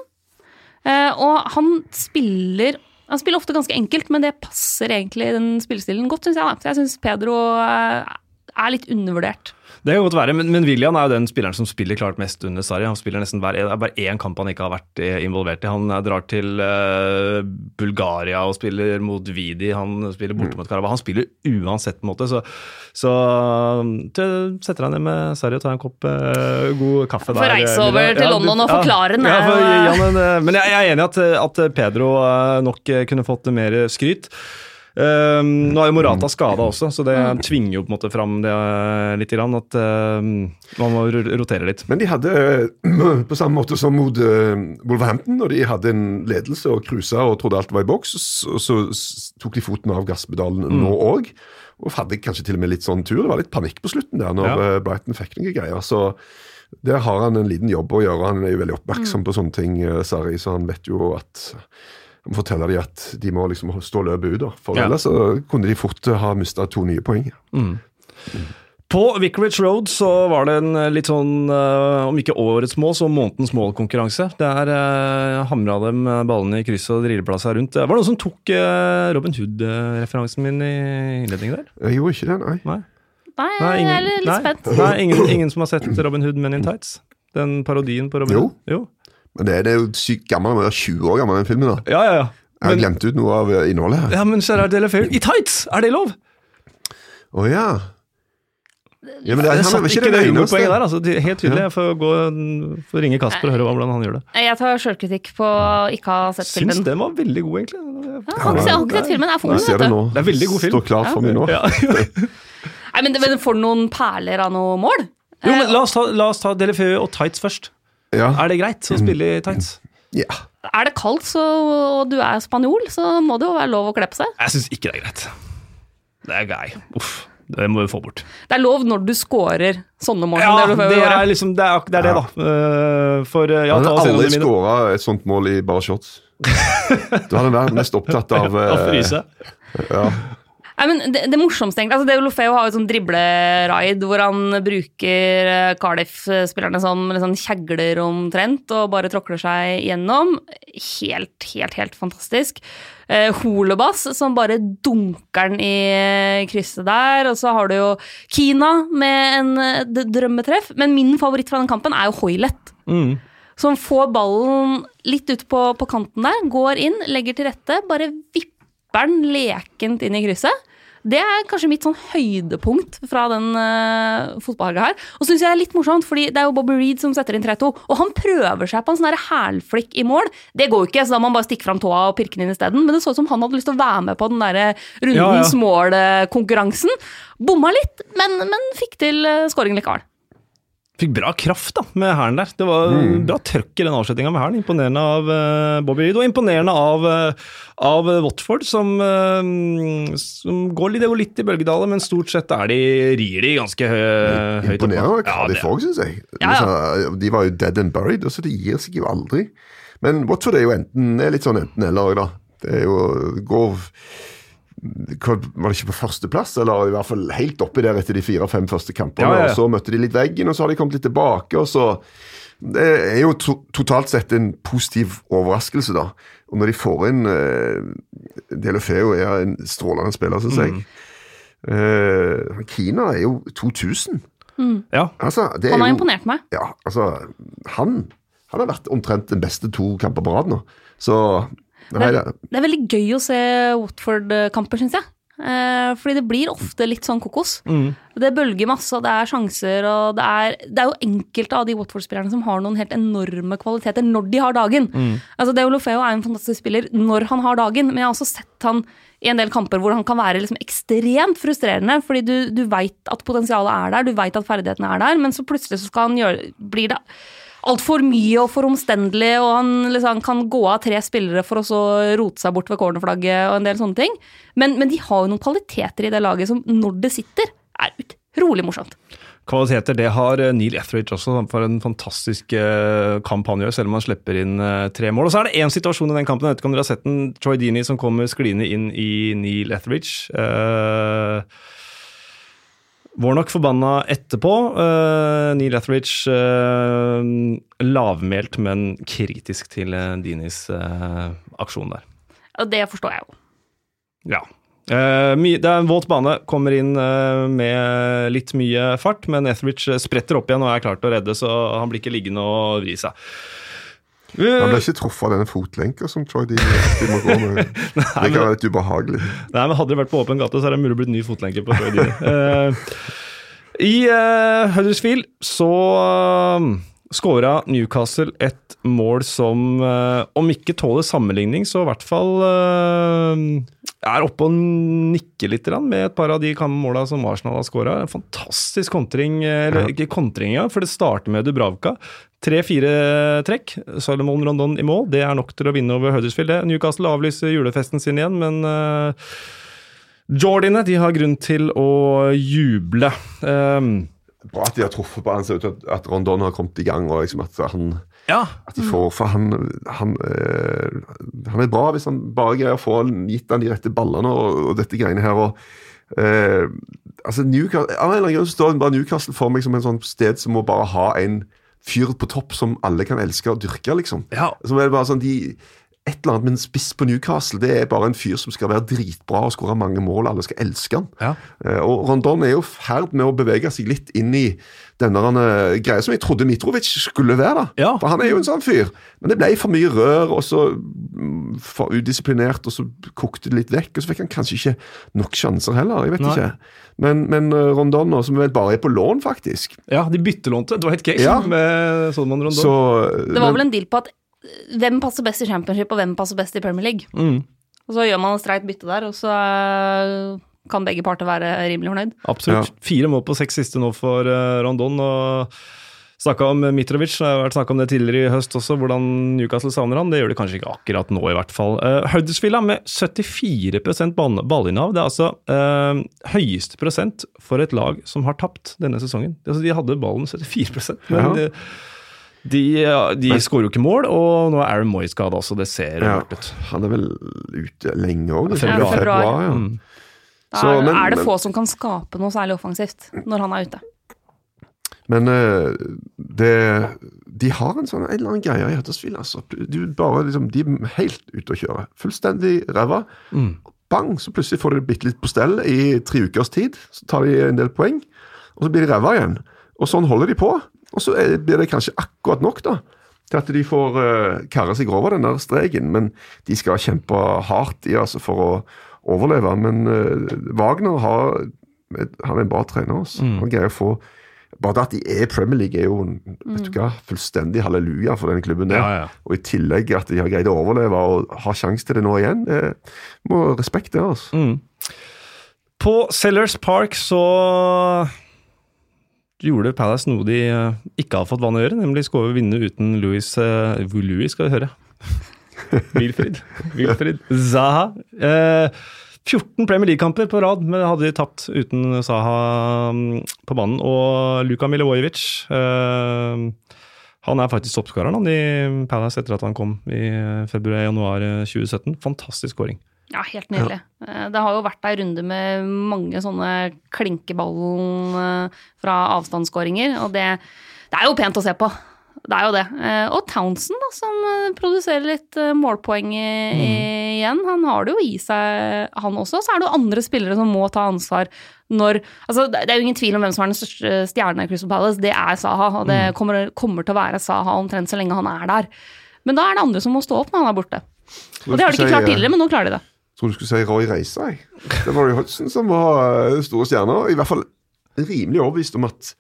Uh, og han spiller han spiller ofte ganske enkelt, men det passer egentlig den spillestilen godt, syns jeg. Så jeg syns Pedro uh, er litt undervurdert.
Det kan godt være, men, men William er jo den spilleren som spiller klart mest under Sarri. Han spiller nesten hver, Det er bare én kamp han ikke har vært eh, involvert i. Han eh, drar til uh, Bulgaria og spiller mot Vidi, han spiller borte mm. mot Karabakh. Han spiller uansett på en måte, så, så setter han ned med Sarri og tar en kopp uh, god kaffe der.
Får reise over til ja, London og forklare den. Ja, for,
ja, men, men jeg, jeg, er enig i at, at Pedro nok kunne fått mer skryt. Uh, nå er jo Morata skada også, så det mm. tvinger jo på en måte fram det uh, litt. Grann, at um, man må rotere litt.
Men de hadde, <clears throat> på samme måte som mot uh, Wolverhampton, når de hadde en ledelse og cruisa og trodde alt var i boks, så, så tok de foten av gasspedalen mm. nå òg. Og hadde kanskje til og med litt sånn tur. Det var litt panikk på slutten der når ja. Brighton fikk noen greier. så der har han en liten jobb å gjøre. Han er jo veldig oppmerksom mm. på sånne ting, Sari, så han vet jo at forteller de at de må liksom stå løpet ut. For ja. ellers så kunne de fort ha mista to nye poeng. Mm.
På Vicarage Road så var det en litt sånn, uh, om ikke årets mål, så månedens mål-konkurranse. Der hamra dem ballene i krysset og drilleplass seg rundt. Var det noen som tok Robin Hood-referansen min i innledningen der?
Jeg gjorde ikke det, nei.
Nei, nei, nei ingen, jeg er litt nei, spent.
Nei, ingen, ingen, som har sett Robin Hood Men in Tights? Den parodien på Robin Hood? jo. Jo.
Men det, det er jo sykt gammel, den er 20 år gammel, den filmen. da.
Ja, ja, ja.
Jeg har glemt ut noe av eh, innholdet her.
Ja, Men Gerard Delefeu i tights! Er det lov?
Å oh, ja.
Ja, men det, det satt ikke det humorpoenget der. altså, Helt tydelig. Jeg får, gå, får ringe Kasper og høre hvordan han gjør det.
Jeg tar sjølkritikk på ikke ha sett filmen.
Syns den var veldig god, egentlig.
Ja, jeg har ikke sett filmen. Jeg får
den,
vet du. det er veldig god film.
Står klart for meg nå. Ja. <laughs>
Nei, men, men Får noen perler av noe mål?
Jo, men La oss ta, la oss ta Delefeu og tights først. Ja. Er det greit å spille i tights?
Ja.
Er det kaldt så, og du er spanjol, så må det jo være lov å kle på seg.
Jeg syns ikke det er greit. Det er gøy. Uff. Det må vi få bort.
Det er lov når du scorer sånne mål.
Ja, det, det, er liksom, det, er, det, er det, da. Uh, for
ja, ja, hadde aldri skåra et sånt mål i bare shots. <laughs> du hadde vært mest opptatt av
Å fryse.
Ja.
Nei, men det, det morsomste egentlig, altså Deo Lofeo har jo sånn dribleraid hvor han bruker eh, Cardiff-spillerne som liksom kjegler omtrent og bare tråkler seg gjennom. Helt, helt, helt fantastisk. Eh, Holebass som bare dunker den i eh, krysset der. Og så har du jo Kina med en eh, drømmetreff. Men min favoritt fra den kampen er jo Hoilet. Mm. Som får ballen litt ut på, på kanten der, går inn, legger til rette, bare vipper den lekent inn i krysset. Det er kanskje mitt sånn høydepunkt fra den uh, fotballhelga her. Og så syns jeg det er litt morsomt, fordi det er jo Bobby Reed som setter inn 3-2. Og han prøver seg på en sånn hælflikk i mål. Det går jo ikke, så da må han bare stikke fram tåa og pirke den inn isteden. Men det så ut som han hadde lyst til å være med på den der rundens ja, ja. mål-konkurransen. Bomma litt, men, men fikk til uh, scoring likevel.
Fikk bra kraft da, med hæren der. Det var mm. bra trøkk i den avslutninga med hæren. Imponerende av uh, Bobby Reed, og imponerende av, uh, av Watford, som, uh, som går litt, litt, i bølgedaler, men stort sett er de, rir de ganske hø høyt.
Imponerende av Cardiff òg, syns jeg. Ja, ja. De var jo dead and buried, og så de gir seg jo aldri. Men Watford er jo enten, er litt sånn enten-eller, da. Det er jo går var det ikke på førsteplass, eller i hvert fall helt oppi der etter de fire-fem første kampene. Ja, ja, ja. og Så møtte de litt veggen, og så har de kommet litt tilbake. og så Det er jo to totalt sett en positiv overraskelse, da. Og når de får inn eh, Delofeo er en strålende spiller, syns jeg. Mm. Eh, Kina er jo 2000.
Mm.
Ja.
Altså, han har jo, imponert meg.
Ja, altså Han, han har vært omtrent den beste to kamper på rad nå. Så
det er, det er, veldig gøy å se Watford-kamper, syns jeg. Eh, fordi det blir ofte litt sånn kokos. Det bølger masse, og det er sjanser, og det er, det er jo enkelte av de Watford-spillerne som har noen helt enorme kvaliteter når de har dagen. Altså Deolofeo er en fantastisk spiller når han har dagen, men jeg har også sett han i en del kamper hvor han kan være liksom ekstremt frustrerende, fordi du, du veit at potensialet er der, du veit at ferdighetene er der, men så plutselig så skal han gjøre Blir det altfor mye og for omstendelig, og han liksom kan gå av tre spillere for å så rote seg bort ved cornerflagget og en del sånne ting. Men, men de har jo noen kvaliteter i det laget som, når det sitter, er utrolig morsomt.
Kvaliteter, det har eh, Neil Etheridge også, for en fantastisk eh, kamp han gjør, selv om han slipper inn eh, tre mål. Og så er det én situasjon i den kampen, jeg vet ikke om dere har sett den, Troy Dini som kommer skliende inn i Neil Etheridge. Eh, nok forbanna etterpå. Uh, Neil Etheridge uh, lavmælt, men kritisk til uh, Dinis uh, aksjon der.
Og det forstår jeg jo.
Ja. det er en våt bane, kommer inn med litt mye fart, men Etheridge spretter opp igjen og er klar til å redde, så han blir ikke liggende og vri seg.
Han ble ikke truffet av denne fotlenka som Troy Deeney må gå med. <laughs> det kan være litt ubehagelig.
Nei, men Hadde det vært på åpen gate, så er det mulig å bli ny fotlenke på Troy Dean. <laughs> uh, I uh, Huddersfield så uh, skåra Newcastle et mål som, uh, om ikke tåler sammenligning, så i hvert fall er oppe og nikker litt med et par av de måla som Arsenal har skåra. Fantastisk kontring, eller ikke kontring, ja, for det starter med Dubravka. Tre-fire trekk. Salomon Rondon i mål, det er nok til å vinne over Huddersfield. Newcastle avlyser julefesten sin igjen, men uh, Jordiene de har grunn til å juble. Um,
Bra at de har truffet på han, ser ut til at Rondon har kommet i gang. og liksom at han
ja.
At de får, for han, han, øh, han, er bra hvis han bare greier å få gitt han de rette ballene og, og dette greiene her. og øh, altså Newcastle, Av en eller annen grunn står bare Newcastle for meg som en sånn sted som må bare ha en fyr på topp som alle kan elske og dyrke, liksom.
Ja.
Som er bare sånn, de, et eller annet med en spiss på Newcastle. Det er bare en fyr som skal være dritbra og skåre mange mål. Alle skal elske han.
Ja.
Uh, og Rondon er jo i ferd med å bevege seg litt inn i denne uh, greia som jeg trodde Mitrovic skulle være. da.
Ja.
For han er jo en sånn fyr. Men det ble for mye rør, og så mm, for udisiplinert, og så kokte det litt vekk. Og så fikk han kanskje ikke nok sjanser heller. jeg vet
Nei.
ikke. Men, men uh, Rondon, nå, som vel bare er på lån, faktisk
Ja, de byttelånte. Det var helt case
Ja.
med Solomon Rondon.
så,
Det var vel en deal på at eh, hvem passer best i championship, og hvem passer best i Premier League.
Mm.
Og så gjør man et streit bytte der, og så eh, kan begge parter være rimelig fornøyd.
Absolutt. Fire mål på seks siste nå for uh, Rondon. og Snakka om Mitrovic, det har vært snakka om det tidligere i høst også, hvordan Newcastle savner han. Det gjør de kanskje ikke akkurat nå, i hvert fall. Uh, Huddersfield er med 74 ball- ballinnehav. Det er altså uh, høyeste prosent for et lag som har tapt denne sesongen. Altså, de hadde ballen 74 men
Ja.
de, de, ja, de skårer jo ikke mål, og nå er Aaron Moy skada, også, det ser
Ja,
mørkt ut.
han er vel ute lenge òg.
Februar.
Februar.
ja.
Mm.
er, men-
er det
men-
få som kan skape noe særlig offensivt når han er ute.
Men eh, det, de har en sånn en eller annen greie i Huddersfield. Altså. Du bare, liksom, de er helt ute å kjøre. Fullstendig ræva.
Mm.
Bang, så plutselig får de bitte litt på stell i tre ukers tid. Så tar de en del poeng, og så blir de ræva igjen. Og sånn holder de på. Og så er- blir det kanskje akkurat nok da, til at de får uh, karre seg over den der streken. Men de skal kjempe hardt i altså, for å overleve. Men eh, Wagner har, han er en bra trener. Altså. Han greier å få bare det at de er Premier League, er jo vet du hva, fullstendig halleluja for denne klubben. der.
Ja, ja.
Og i tillegg at de har greid å overleve og har sjanse til det nå igjen. Det må respekt det, altså.
Mm. På Sellers Park så gjorde Palace noe de eh, ikke har fått vann å gjøre, nemlig skåre vinne uten Louis uh, Louis skal vi høre. Wilfrid. Wilfrid Zaha. Eh, 14 Premier League-kamper på rad men hadde de tapt uten Zaha mm, på banen. Og Luka Milivojevic eh, han er faktisk toppskåreren i Palace etter at han kom i februar-januar 2017. Fantastisk skåring.
Ja, helt nydelig. Ja. Det har jo vært ei runde med mange sånne klinkeballen eh, fra avstandsskåringer, og det, det er jo pent å se på. Det er jo det. Eh, Og Townsend, da, som eh, produserer litt eh, målpoeng i- igjen. Han har det jo i seg, han også. Så er det jo andre spillere som må ta ansvar når Altså, det er jo ingen tvil om hvem som er den største stjerna i Crystal Palace. Det er Saha, og det kommer, kommer til å være Saha omtrent så lenge han er der. Men da er det andre som må stå opp når han er borte. Og det har de ikke klart tidligere, men nå klarer de det.
tror du skulle si Roy Reisa. jeg. Det var Roy Hodgson som var store stjerner. I hvert fall rimelig overbevist om at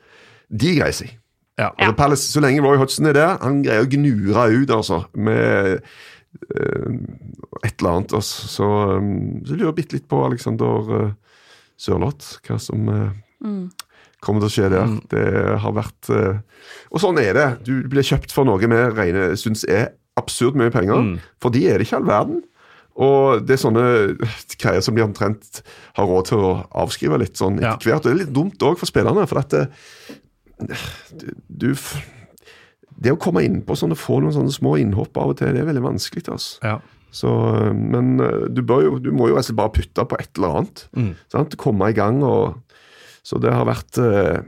de greier seg.
Ja.
Altså, Palace, så lenge Roy Hodgson er der, han greier å gnure ut altså, med eh, et eller annet. Altså. Så, um, så lurer jeg bitte litt på Alexander uh, Sørloth, hva som mm. kommer til å skje der. Det har vært eh, Og sånn er det. Du blir kjøpt for noe vi regner syns er absurd mye penger. For de er det ikke all verden. Og det er sånne greier som de omtrent har råd til å avskrive litt sånn
Ja.
etter hvert. Og det er litt dumt òg for spillerne, for at det, du, du Det å komme innpå sånn og få noen sånne små innhopp av og til, det er veldig vanskelig. altså.
Ja.
Så, men øh, du, jo, du må jo altså bare putte på et eller annet. Sant? Komme i gang. Og, så det har vært øh,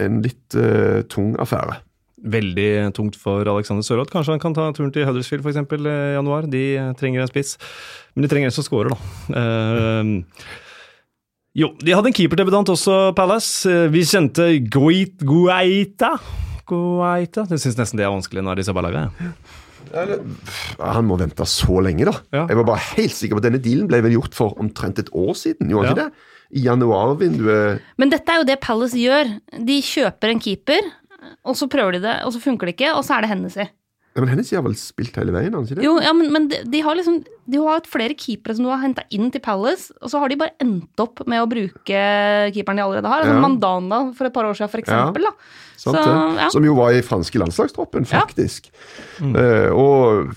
en litt øh, tung affære.
Veldig tungt for Alexander Sørloth. Kanskje han kan ta turen til Huddersfield for eksempel, i januar. De eh, trenger en spiss. Men de trenger en som scorer, da. Eh, jo, de hadde en keeperdebutant også, Palace. Vi kjente Guit Guaita. Guaita. Jeg syns nesten det er vanskelig når de bare
ballaget. Han må vente så lenge, da.
Ja.
Jeg var bare helt sikker på at denne dealen ble vel gjort for omtrent et år siden. Gjorde han
Ja.
ikke det? I januarvinduet
Men dette er jo det Palace gjør. De kjøper en keeper, og så prøver de det, og så funker det ikke, og så er det Hennessy.
ja, Men Hennessy har vel spilt hele veien? han ikke det?
Jo, ja, men, men de, de har liksom De har hatt flere keepere som du har henta inn til Palace, og så har de bare endt opp med å bruke keeperen de allerede har. Altså
Ja.
Mandana for et par år siden, for eksempel. Da. Så, ja.
Som jo var i franske landslagstroppen,
Ja.
faktisk. Eh, og,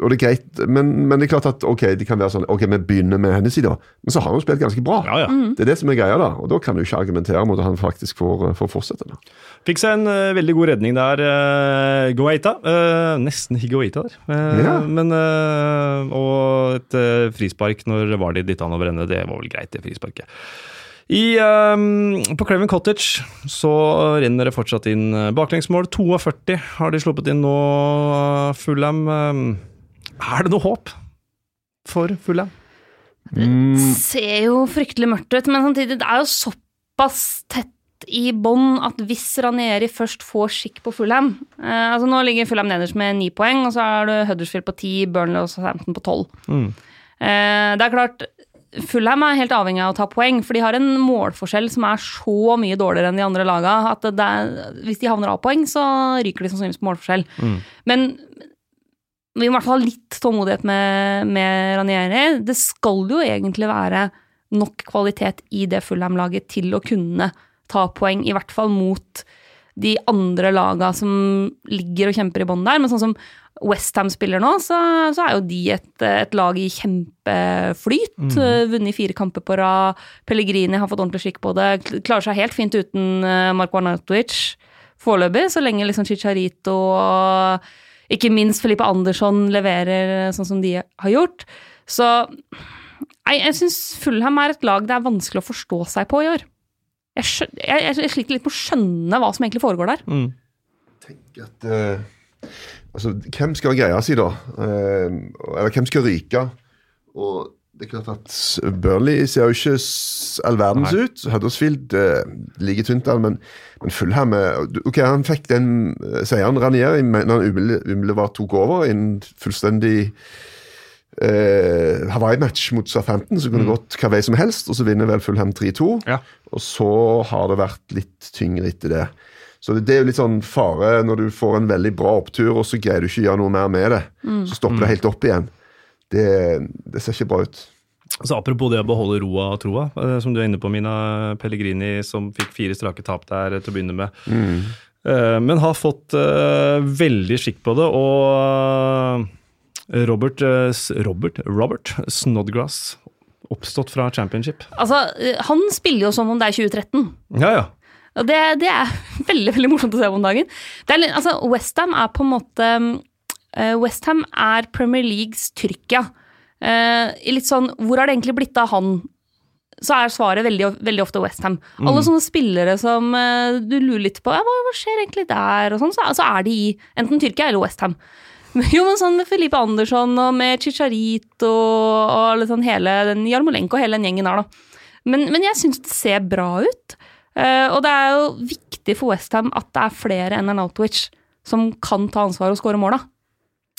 og det er greit, men, men det er klart at ok, de kan være sånn Ok, vi begynner med Hennessy, da. Men så har han jo spilt ganske bra.
Ja, ja.
Det er det som er greia, da. Og da kan du ikke argumentere mot at han faktisk får, får fortsette. da.
Fikk seg en uh, veldig god redning der, uh, Goeita. Eh, nesten Higuita der. Eh,
Ja.
Men, eh, og et eh, frispark når var de dytta han over ende. Det var vel greit, det frisparket. I, um, på Craven Cottage så renner det fortsatt inn eh, baklengsmål. 42 har de sluppet inn nå, eh, Fulham. Eh, er det noe håp for Fulham?
Mm,
ser jo fryktelig mørkt ut, men samtidig, det er jo såpass tett i bånn at hvis Ranieri først får skikk på Fulham eh, altså Nå ligger Fulham nederst med ni poeng, og så er det Huddersfield på ti, Burnley og Southampton på tolv.
Mm.
Eh, det er klart, Fulham er helt avhengig av å ta poeng, for de har en målforskjell som er så mye dårligere enn de andre laga at det er, hvis de havner av poeng, så ryker de sannsynligvis på målforskjell. Men vi må i hvert fall ha litt tålmodighet med, med Ranieri. Det skal jo egentlig være nok kvalitet i det Fulham-laget til å kunne ta poeng, i hvert fall mot de andre laga som ligger og kjemper i bånn der. Men sånn som Westham spiller nå, så, så er jo de et, et lag i kjempeflyt. Mm. Vunnet fire kamper på rad. Pellegrini har fått ordentlig skikk på det. Klarer seg helt fint uten uh, Marko Arnautovic foreløpig, så lenge liksom Chicharito og ikke minst Felipe Andersson leverer sånn som de har gjort. Så jeg, jeg syns Fulham er et lag det er vanskelig å forstå seg på i år. Jeg, skjø- jeg, jeg, jeg sliter litt med å skjønne hva som egentlig foregår der.
Mm.
at, uh, altså, hvem skal greie seg, da? Uh, eller hvem skal ryke? Og det er klart at Burnley ser jo ikke all verdens
Nei.
ut. Huddersfield uh, ligger tynt an, men, men Fulham Ok, han fikk den eh, seieren Ranieri når han umiddelbart umiddelbart tok over i en fullstendig eh, Hawaii-match mot Southampton, så kunne det gått hva vei som helst, og så vinner vel Fulham 3-2.
Ja.
Og så har det vært litt tyngre etter det. Så det, det er jo litt sånn fare når du får en veldig bra opptur, og så greier du ikke å gjøre noe mer med det. Så stopper det helt opp igjen. Det, det ser ikke bra ut.
Så Apropos det å beholde roa og troa, eh, som du er inne på, Mina Pellegrini, som fikk fire strake tap der til å begynne med. Eh, Men har fått eh, veldig skikk på det, og eh, Robert, eh, Robert, Robert Snodgrass, oppstått fra championship.
Altså, eh, han spiller jo som om det er 2013.
Ja, ja.
Og det, det er <laughs> veldig veldig morsomt å se om dagen. Det er, altså, Westham er på en måte uh, Westham er Premier Leagues Tyrkia. Eh, litt sånn Hvor har det egentlig blitt av han? Så er svaret veldig, veldig ofte Westham. Alle sånne spillere som eh, du lurer litt på ja, hva, hva skjer egentlig der, og sånn, så, så er de i enten Tyrkia eller Westham. <laughs> Jo, men sånn med Felipe Andersson og med Chicharito og, og sånn hele den Jarmolenko og hele den gjengen der, da. Men, men jeg syns det ser bra ut. Uh, og det er jo viktig for Westham at det er flere enn Arnautovic som kan ta ansvar og skåre mål, da.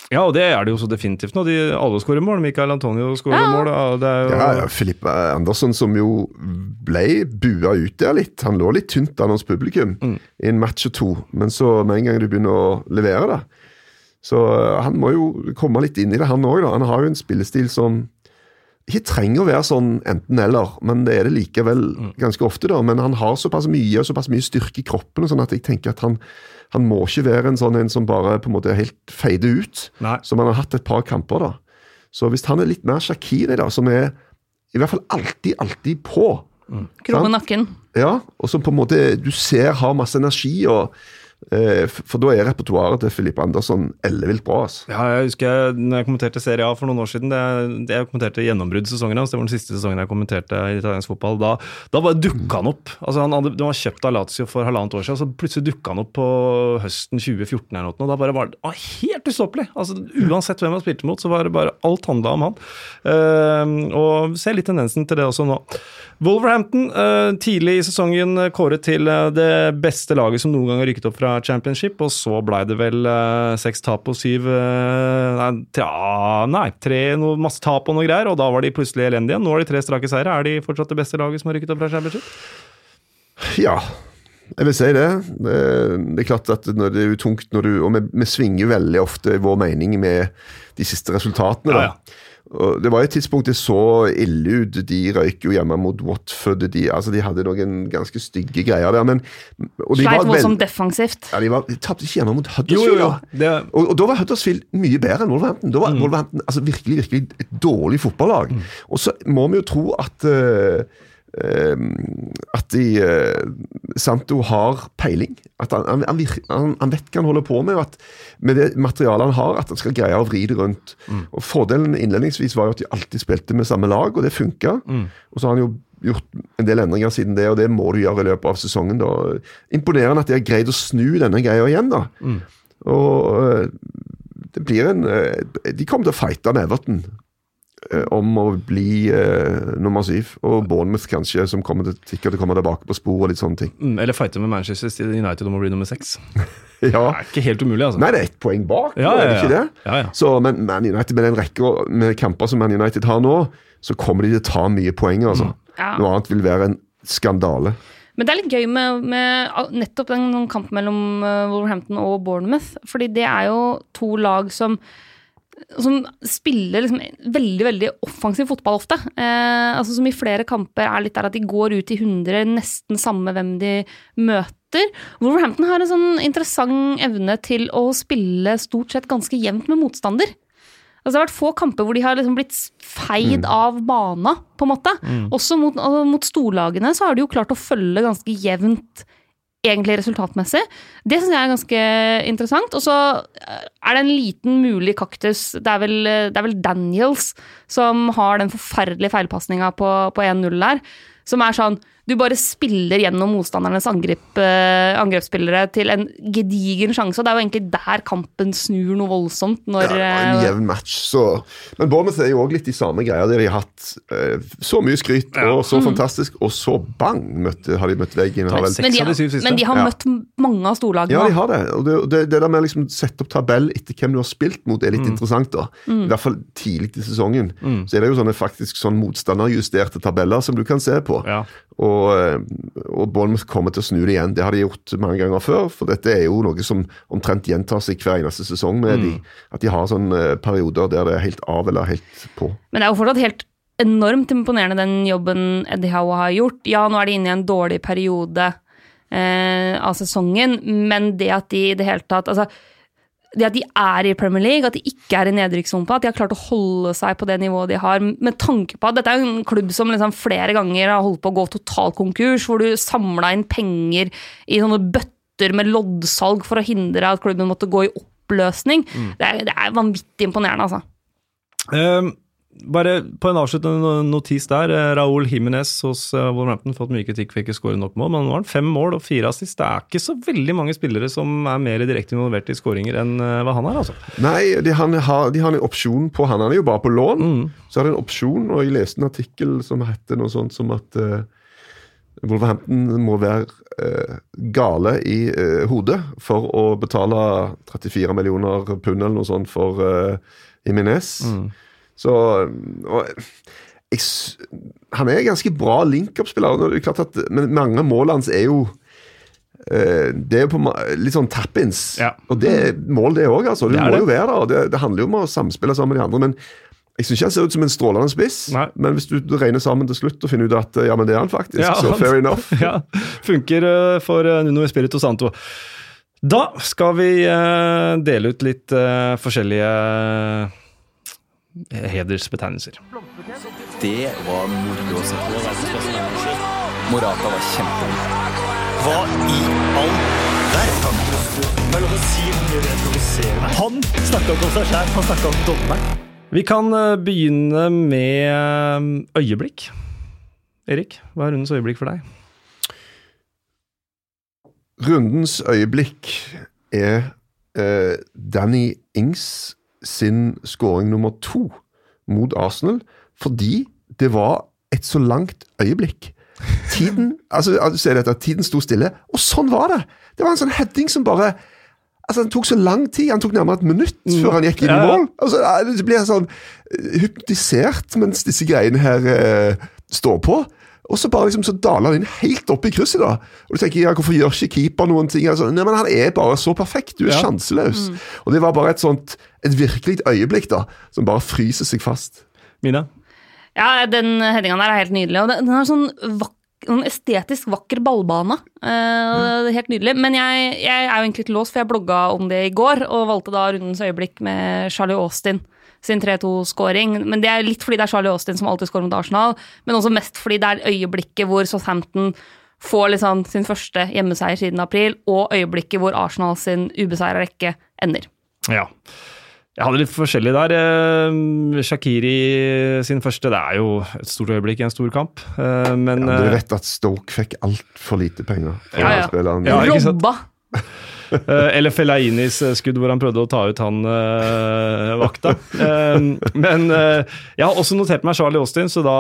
Ja, og det er det jo så definitivt nå. De, alle skårer mål. Michael Antonio skårer
Ja.
mål. Ja, det er jo,
Ja, ja, Filip Andersson som jo ble bua ut der litt. Han lå litt tynt an hos publikum i en match og to, men så med en gang du begynner å levere det Så eh, han må jo komme litt inn i det, han òg. Han har jo en spillestil som ikke trenger å være sånn enten-eller, men det er det likevel ganske ofte. da, Men han har såpass mye og såpass mye styrke i kroppen sånn at jeg tenker at han, han må ikke være en sånn en som bare på en måte helt feider ut,
Nei.
som han har hatt et par kamper. da. Så hvis han er litt mer Shakiri, da, som er i hvert fall alltid, alltid på
Krumme
Sant?
nakken.
Ja, og som på en måte du ser har masse energi, og, for da er repertoaret til Filip Andersson ellevilt bra. altså.
Ja, jeg husker jeg, når jeg kommenterte Serie A for noen år siden, det, jeg kommenterte gjennombruddssesongen hans, det var den siste sesongen jeg kommenterte i italiensk fotball, da, da bare dukka han opp. Altså han hadde, var kjøpt av Lazio for halvannet år siden, så plutselig dukka han opp på høsten 2014 eller noe, og da bare var det helt ustoppelig. Altså Uansett hvem han spilte mot, så var det bare alt handla om han. Uh, og ser litt tendensen til det også nå. Wolverhampton, eh, tidlig i sesongen kåret til eh, det beste laget som noen gang har rykket opp fra championship, og så blei det vel eh, seks tap og syv eh, Nei, tja, nei tre, noe, masse tap og noe greier, og da var de plutselig elendige. Nå har de tre strake seire. Er de fortsatt det beste laget som har rykket opp fra championship?
Ja, jeg vil si det. Det, er klart at når det er tungt når du Og vi, vi svinger veldig ofte i vår mening med de siste resultatene. da.
Ja, ja.
Og det var et tidspunkt det så ille ut. De røyk jo hjemme mot Watford. De, altså de hadde noen ganske stygge greier der. Men, og de
Sleit voldsomt defensivt.
Ja, de, var, de tapte ikke hjemme mot Huddersfield. da.
Det,
Og, og da var Huddersfield mye bedre enn Wolverhampton. Da var Wolverhampton altså, virkelig virkelig et dårlig fotballag. Og så må vi jo tro at eh, at de, eh, Santo har peiling. At han, han, han, han, vet hva han holder på med. og At med det materialet han har, at han skal greie å vri det rundt. Og Fordelen innledningsvis var jo at de alltid spilte med samme lag, og det funka. Og så har han jo gjort en del endringer siden det, og det må du gjøre i løpet av sesongen. da. Imponerende at de har greid å snu denne greia igjen. da. Og eh, det blir en eh, De kommer til å fighte med Everton om å bli eh, nummer syv. Og Bournemouth kanskje, som kommer til, sikkert kommer tilbake på spor og litt sånne ting.
mm, eller fighte med Manchester United om å bli nummer seks. <laughs> Det er ikke helt umulig, altså.
Nei, det er ett poeng bak,
Ja,
er det
ja,
ikke
ja.
det?
Ja, ja.
Så, men Man United med den rekke med kamper som Man United har nå, så kommer de til å ta mye poeng. altså.
Ja.
Noe annet vil være en skandale.
Men det er litt gøy med, med nettopp den den kampen mellom eh, Wolverhampton og Bournemouth. Fordi det er jo to lag som som spiller liksom veldig veldig offensiv fotball ofte. Eh, altså Som i flere kamper er litt der at de går ut i 100, nesten samme hvem de møter. Wolverhampton har en sånn interessant evne til å spille stort sett ganske jevnt med motstander. Altså Det har vært få kamper hvor de har liksom blitt feid av bana, på en måte. Også mot, mot storlagene så har de jo klart å følge ganske jevnt egentlig resultatmessig. Det syns jeg er ganske interessant. Og så eh, er det en liten mulig kaktus. Det er vel, det er vel Daniels som har den forferdelige feilpasninga på, på 1-0 der. Som er sånn Du bare spiller gjennom motstandernes angrep, eh, angrepsspillere til en gedigen sjanse. Og det er jo egentlig der kampen snur noe voldsomt. Når,
Ja, en
eh,
jevn match, så Men Bournemouth er jo òg litt de samme greia. Der de har hatt eh, så mye skryt og så fantastisk, og så bang møtte, har de møtt veggen. Har vel,
men, de har, men de har
Ja.
møtt mange av storlagene.
ja, de har det. Og det, det, det der med å liksom sette opp tabell etter hvem du har spilt mot, er litt interessant. da. I hvert fall tidlig i sesongen. Så er det jo sånne faktisk sånn motstanderjusterte tabeller som du kan se på.
Ja.
Og, eh, og Bournemouth kommer til å snu det igjen. Det har de gjort mange ganger før. For dette er jo noe som omtrent gjentar seg hver eneste sesong. med de, At de har sånne eh, perioder der det er helt av eller helt på.
Men det er jo fortsatt helt enormt imponerende den jobben Eddie Howe har gjort. Ja, nå er de inne i en dårlig periode eh, av sesongen, men det at de i det hele tatt altså, det at de er i Premier League, at de ikke er i nedrykkssumpa, at de har klart å holde seg på det nivået de har, med tanke på at dette er en klubb som liksom flere ganger har holdt på å gå totalkonkurs, hvor du samla inn penger i sånne bøtter med loddsalg for å hindre at klubben måtte gå i oppløsning. Det, er, det er vanvittig imponerende, altså.
Eh, bare på en avsluttende notis der. eh, Raúl Jiménez hos eh, Wolverhampton fått mye kritikk for ikke å skåre nok mål, men nå har han fem mål og fire assist. Det er ikke så veldig mange spillere som er mer direkte involvert i skåringer enn eh, hva han er, altså.
Nei, de, han har, de har en opsjon på han. Han er jo bare på lån. Så er det en opsjon, og jeg leste en artikkel som heter noe sånt som at uh, Wolverhampton må være uh, gale i uh, hodet for å betale 34 millioner pund eller noe sånt for uh, Jimenez. Så og, jeg, Han er en ganske bra link-up-spiller, er men mange mål hans er jo eh, det er jo på litt sånn tap-ins.
Ja.
Og det er mål, det òg. Altså. Du
Det
må
det.
jo være der. Det, det handler jo om å samspille sammen med de andre. Men jeg syns ikke han ser ut som en strålende spiss.
Nei.
Men hvis du regner sammen til slutt og finner ut at ja, men det er han faktisk,
Ja,
så fair enough. <laughs>
ja, funker eh, for eh, Nuno Espirito Santo. Da skal vi dele ut litt forskjellige hedersbetegnelser.
Det var moro å se på. Morata var kjempegod.
Hva i all verden? Er. Han snakka ikke om seg sjæl, han snakka om dommeren.
Vi kan eh, begynne med eh, øyeblikk. Erik, hva er rundens øyeblikk for deg?
Rundens øyeblikk er uh, Danny Ings sin skåring nummer to mot Arsenal, fordi det var et så langt øyeblikk. Tiden altså, du ser dette, tiden sto stille, og sånn var det! Det var en sånn heading som bare Altså, Den tok så lang tid. Han tok nærmere et minutt før han gikk inn i mål. Altså, det blir sånn eh, hypnotisert mens disse greiene her eh, står på. Og så bare liksom, så daler han inn helt opp i krysset. da. Og du tenker, ja, Hvorfor gjør ikke keeper noen ting? Altså, nei, men Han er bare så perfekt. Du er
Ja.
sjanseløs. Og det var bare et sånt, et virkelig øyeblikk da, som bare fryser seg fast.
Mina?
Ja, den headinga der er helt nydelig. Og den har sånn vak sånn estetisk vakker ballbane. Uh, er helt nydelig. Men jeg, jeg er jo egentlig litt låst, for jeg blogga om det i går, og valgte da rundens øyeblikk med Charlie Austin sin 3-2-skåring. Men det er litt fordi det er Charlie Austin som alltid skårer mot Arsenal, men også mest fordi det er øyeblikket hvor Southampton får liksom sin første hjemmeseier siden april, og øyeblikket hvor Arsenal sin ubeseira rekke ender.
Ja. Jeg hadde litt forskjellig der. Eh, Shakiri sin første, det er jo et stort øyeblikk i en stor kamp. Eh, men
Men du
eh,
vet at Stoke fikk altfor lite penger for
Ja,
å
ja.
spille han.
Ja, ikke sant?
Robba!
Eh, eller Felainis eh, skudd hvor han prøvde å ta ut han eh, vakta. Men jeg har også notert meg Charlie Austin, så da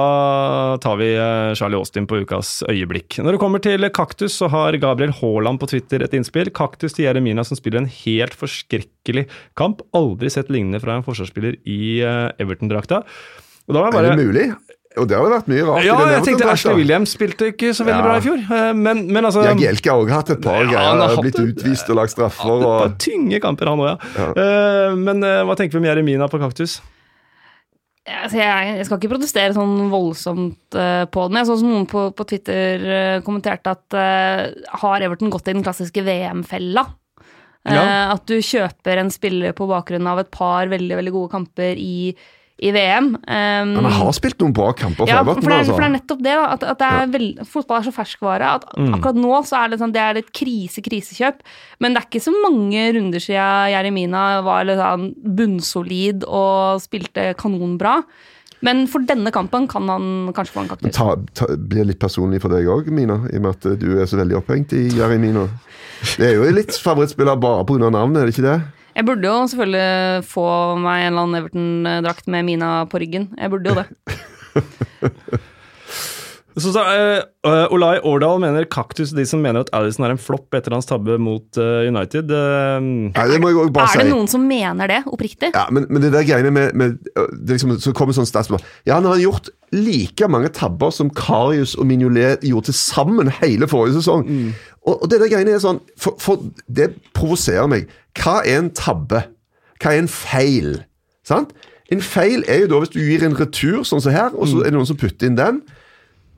tar vi Charlie Austin på ukas øyeblikk. Når det kommer til kaktus, så har Gabriel Haaland på Twitter et innspill. Kaktus til Jeremina som spiller en helt forskrekkelig kamp. Aldri sett lignende fra en forsvarsspiller i Everton-drakta.
Er det mulig? Og det har det vært mye rart
ja, jeg tenkte Ashley Williams spilte ikke så veldig
Ja.
bra i fjor. eh, Men, men altså
Jagielka har også hatt et par
Ja, han
greier.
har
Blitt
et-
utvist og lagt straffer.
Et par
og...
tynge kamper, han òg, ja. Eh, men eh, hva tenker vi om Jeremina på kaktus?
Altså, jeg, jeg skal ikke protestere sånn voldsomt eh, på den. Jeg så som noen på, på Twitter eh, kommenterte at eh, har Everton gått i den klassiske VM-fella? Eh,
Ja.
At du kjøper en spiller på bakgrunn av et par veldig veldig gode kamper i, i VM. Um,
Han har spilt noen bra kamper for
ja, for,
Everton.
for, det er,
altså.
for det er nettopp det. Da, at, at det er veld, fotball er så ferskvare at
Mm.
akkurat nå så er det, sånn, det er et krise-krisekjøp. Men det er ikke så mange runder siden Jeremina var litt sånn bunnsolid og spilte kanonbra. Men for denne kampen kan han kanskje få en kaktus.
ta, ta, blir litt personlig for deg òg, Mina, i og med at du er så veldig opphengt i Jeremina. Det er jo litt favorittspiller bare pga. navnet, er det ikke det?
Jeg burde jo selvfølgelig få meg en eller annen Everton-drakt med Mina på ryggen. Jeg burde jo det. <laughs>
Så, så, uh, eh, Olai Årdal mener kaktus de som mener at Alison er en flopp etter hans tabbe mot uh, United. Uh,
Nei, det må jeg bare
Er
si.
det noen som mener det, oppriktig?
Ja, men, men det der greiene med, med det liksom, Så kommer sånn statsmål. Ja, han har gjort like mange tabber som Karius og Mignolet gjorde til sammen hele forrige sesong. Og, og det der greiene er sånn for, for Det provoserer meg. Hva er en tabbe? Hva er en feil? Sant? En feil er jo da hvis du gir en retur, sånn som her, og så er det noen som putter inn den.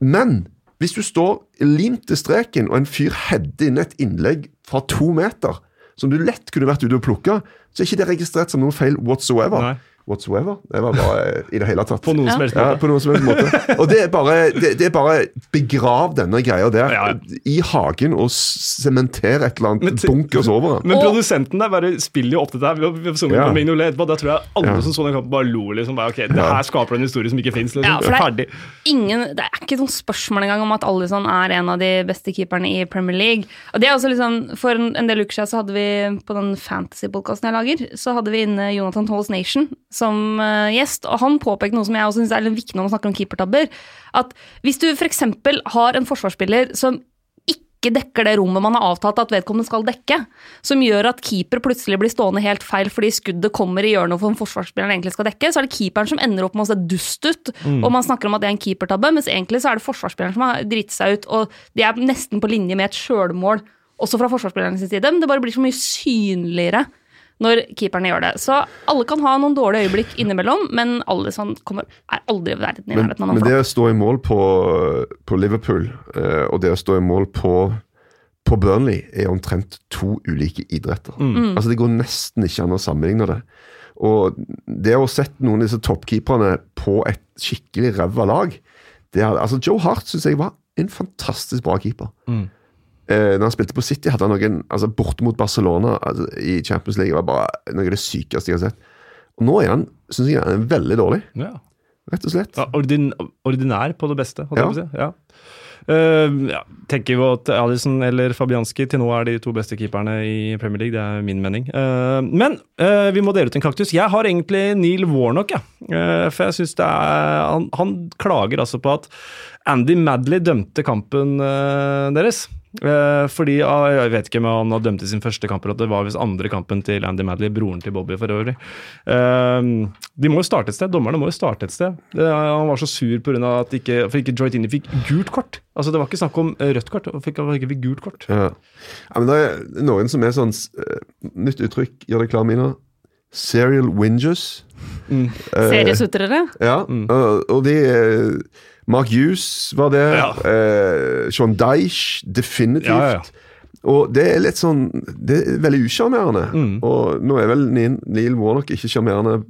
Men hvis du står limt til streken, og en fyr header inn et innlegg fra to meter, som du lett kunne vært ute og plukka, så er ikke det registrert som noen feil whatsoever.
Nei.
Whatsoever? Det var bare i det hele tatt.
på noen som helst
Ja,
måte.
på noen som helst måte. Og det er bare, det, det er bare begrav denne greia der
Ja.
i hagen og sementere et eller annet bunkers over den.
Men produsenten der bare spiller jo opp dette her. Vi har sunget
Ja.
på Mignolet etterpå, Da tror jeg alle
Ja.
som så den kampen, bare lo. liksom. Bare, ok, det her skaper en historie som ikke fins. Liksom.
Ja, for det er- ingen, det er ikke noe spørsmål engang om at Alison er en av de beste keeperne i Premier League. Og det er også liksom, For en en del uker siden så hadde vi på den fantasy-podkasten jeg lager, så hadde vi inne Jonathan Halls Nation, som eh, gjest, og han påpekte noe som jeg også syns er litt viktig når man snakker om keepertabber. At hvis du f.eks. har en forsvarsspiller som ikke dekker det rommet man har avtalt at vedkommende skal dekke, som gjør at keeper plutselig blir stående helt feil fordi skuddet kommer i hjørnet for forsvarsspilleren egentlig skal dekke, så er det keeperen som ender opp med å se dust ut, og man snakker om at det er en keepertabbe, mens egentlig så er det forsvarsspilleren som har driti seg ut, og de er nesten på linje med et sjølmål, også fra forsvarsspillerens side, men det bare blir så mye synligere når keeperne gjør det. Så alle kan ha noen dårlige øyeblikk innimellom, men alle som kommer, er aldri i verden i nærheten av noen
men
det
å stå i mål på, på Liverpool eh, og det å stå i mål på, på Burnley er omtrent to ulike idretter.
Mm.
Altså Det går nesten ikke an å sammenligne det. Og det å sette noen av disse toppkeeperne på et skikkelig ræva lag det er, altså Joe Hart syns jeg var en fantastisk bra keeper. Eh, når han spilte på City, hadde han noen altså Borte mot Barcelona altså, i Champions League var bare noe av det sykeste jeg har sett. Og nå er han synes jeg han er veldig dårlig,
Ja.
rett og slett.
Ja, ordin, ordinær på det beste, holdt jeg
Ja.
på å si. Ja. Uh, ja, tenker jo at Alison eller Fabianski til nå er de to beste keeperne i Premier League. Det er min mening. Uh, men uh, vi må dele ut en kaktus. Jeg har egentlig Neil Warnock, jeg. Eh, for jeg syns det er han, han klager altså på at Andy Madley dømte kampen deres. Eh, fordi ah, Jeg vet ikke om han har dømt i sin første kamp, eller at det var hvis andre kampen til Andy Madley, broren til Bobby for øvrig. Eh, de må jo starte et sted. Dommerne må jo starte et sted. Det, han var så sur på grunn av at ikke, for ikke Joy Tini fikk gult kort. Altså Det var ikke snakk om eh, rødt kort, han fikk, ikke fikk gult kort.
Ja. ja, men det er noen som er sånn Nytt uttrykk, gjør deg klar, Mina. Serial wingers.
Mm.
Seriesutrere?
Ja, og, og de Mark Hughes var det.
Ja.
Eh, Sean Dyche, definitivt.
Ja, ja,
Og det er litt sånn Det er veldig usjarmerende.
Mm.
Og nå er vel Neil Warnock ikke sjarmerende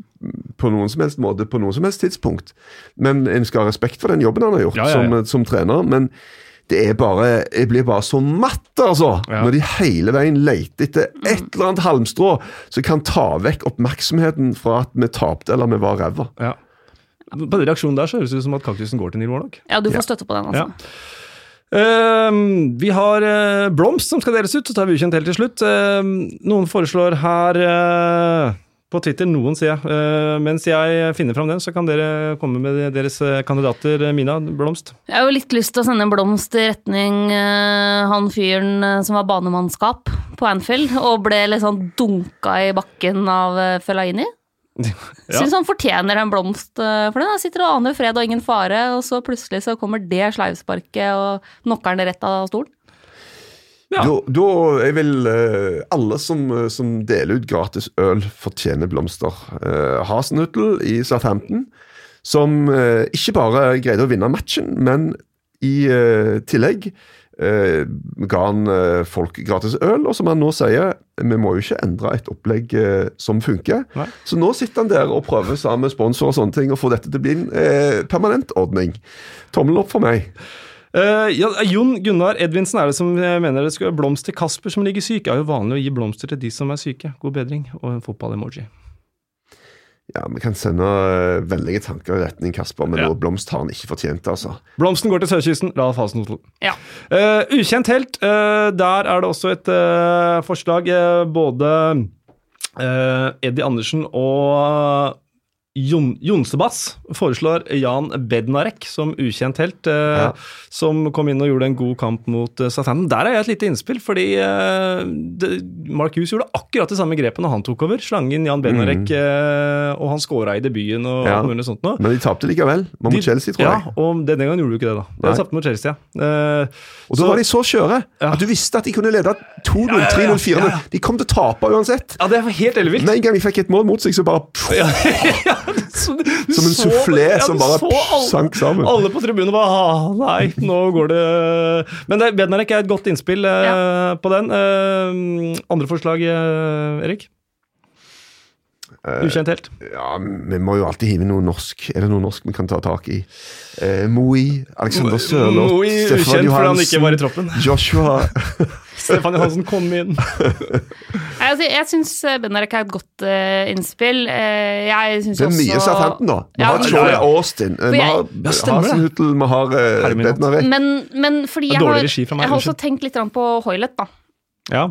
på noen som helst måte på noen som helst tidspunkt. Men en skal ha respekt for den jobben han har gjort. Som, som trener. Men det er bare Jeg blir bare så matt, altså! Når de hele veien leter etter et eller annet halmstrå som kan ta vekk oppmerksomheten fra at vi tapte eller vi var ræva.
Ja. På den reaksjonen der så høres det ut som at kaktusen går til Neil Warnock.
Ja, du får støtte på den, altså.
Ehm, vi har uh, blomst som skal deles ut, så tar vi ukjent helt til slutt. Uh, noen foreslår her eh, på Twitter, noen sier jeg. Eh, mens jeg finner fram den, så kan dere komme med deres eh, kandidater. Mina, blomst.
Jeg har jo litt lyst til å sende en blomst i retning han fyren som var banemannskap på Anfield, og ble litt sånn dunka i bakken av uh, Fellaini. <laughs>
Ja.
Syns han fortjener en blomst eh, for det. Han sitter og aner fred og ingen fare, og så plutselig så kommer det sleivsparket og knocker han rett av stolen.
Ja.
Da, da jeg vil eh, alle som, eh, som deler ut gratis øl, fortjener blomster. Uh, Hasenhuttel i Southampton, som uh, ikke bare greide å vinne matchen, men i tillegg eh, ga han eh, folk gratis øl, og som han nå sier, vi må jo ikke endre et opplegg eh, som funker.
Nei.
Så nå sitter han der og prøver sammen med sponsor og sånne ting å få dette til å bli en eh, permanent ordning. Tommel opp for meg.
Uh, ja, Jon Gunnar Edvinsen er det som eh, mener det skal blomst til Kasper som ligger syk. Det er jo vanlig å gi blomster til de som er syke. God bedring. Og en fotball-emoji.
Ja, Vi kan sende eh, vennlige tanker i retning Kasper, men
Ja.
noe blomst har han ikke fortjent. altså.
Blomsten går til sørkysten. fasen noe.
Ja.
Uh, ukjent helt. Uh, der er det også et uh, forslag. både eh, Eddie Andersen og Jon, Jonsebass foreslår Jan Bednarek som ukjent helt, eh,
Ja.
som kom inn og gjorde en god kamp mot uh, Southampton. Der er jeg et lite innspill, fordi eh, det, Mark Hughes gjorde akkurat det samme grepet når han tok over. Slang inn Jan Bednarek, eh, og han skåra i debuten og
Ja.
noe sånt noe.
Men de tapte likevel. Mot
De-
Chelsea, tror
ja,
jeg.
og denne gangen gjorde du ikke det, da. De tapte mot Chelsea, ja. Eh,
Og da var de så skjøre
Ja.
at du visste at de kunne lede 2-0,
Ja, ja, ja.
3-0, 4-0.
Ja.
De kom til å tape uansett.
Ja, det var helt ellevilt.
Med en gang de fikk et mål mot seg, så bare pff,
Så <laughs> <laughs> du
Som en
sufflé
soufflé
ja,
som bare
alle-
sank sammen.
Alle på tribunen var ah, Nei, nå går det Men det, Bednarek er et godt innspill eh, på den. Eh, andre forslag, eh, Erik? Ukjent helt.
Ja, Vi må jo alltid hive noe norsk. Er det noe norsk vi kan ta tak i? Eh, Moi, Alexander Sørloth,
Stefan ukjent fordi han ikke var i.
Joshua <laughs>
Stefan Johansen kom inn. <laughs>
Nei, Altså, jeg syns Benarek er et godt uh, innspill. Uh, jeg synes
Det er
også
mye Southampton, nå. Vi
Ja,
har Troy
Ja, ja.
Austin, eh, vi har
Ja.
Hasenhuttel, vi har eh,
Herminat.
Bednarek.
Men, men fordi jeg har, jeg har også tenkt litt på Hoilet, da.
Ja.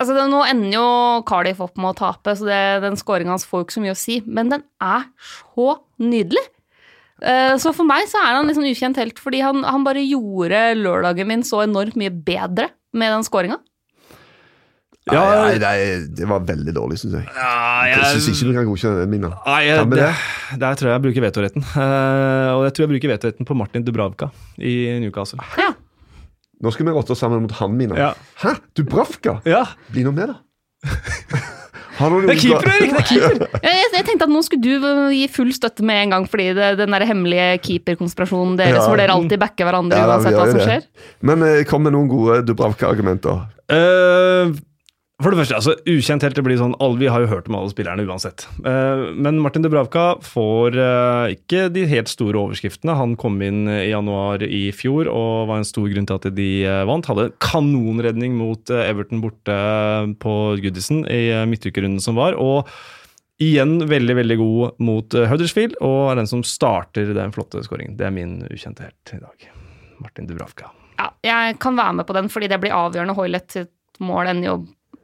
Altså, det, Nå ender jo Cardiff opp med å tape, så det, den scoringa hans får jo ikke så mye å si. Men den er så nydelig! Eh, så for meg så er han liksom ukjent helt, fordi han, han bare gjorde lørdagen min så enormt mye bedre med den scoringa.
Ja,
nei, nei, det var veldig dårlig, syns jeg. Jeg syns ikke du kan godkjenne den Mina.
Nei,
jeg,
det,
det?
der tror jeg jeg bruker vetoretten. Uh, <laughs> og jeg tror jeg bruker vetoretten på Martin Dubravka i Newcastle.
Ja.
Nå skal vi rotte oss sammen mot han Mina.
Ja.
Hæ? Dubravka?
Ja,
Bli nå med, da. <laughs> Har du
Det er keeper, Erik! Det er keeper! <laughs>
Jeg, jeg, tenkte at nå skulle du gi full støtte med en gang, fordi det, den der hemmelige keeperkonspirasjonen deres,
Ja.
hvor dere alltid backer hverandre
Ja,
uansett hva som
det.
skjer.
Men eh, kom med noen gode Dubravka-argumenter.
Eh, for det første, altså ukjent helt, det blir sånn alle, Vi har jo hørt om alle spillerne uansett. Eh, men Martin Dubravka får eh, ikke de helt store overskriftene. Han kom inn i januar i fjor og var en stor grunn til at de eh, vant. Hadde kanonredning mot Everton borte på Goodison i midtukerunden som var. og Igjen veldig veldig god mot Huddersfield, og er den som starter den flotte skåringen. Det er min ukjente helt i dag. Martin Dubravka.
Ja, jeg kan være med på den, fordi det blir avgjørende. Hoilett sitt mål ender jo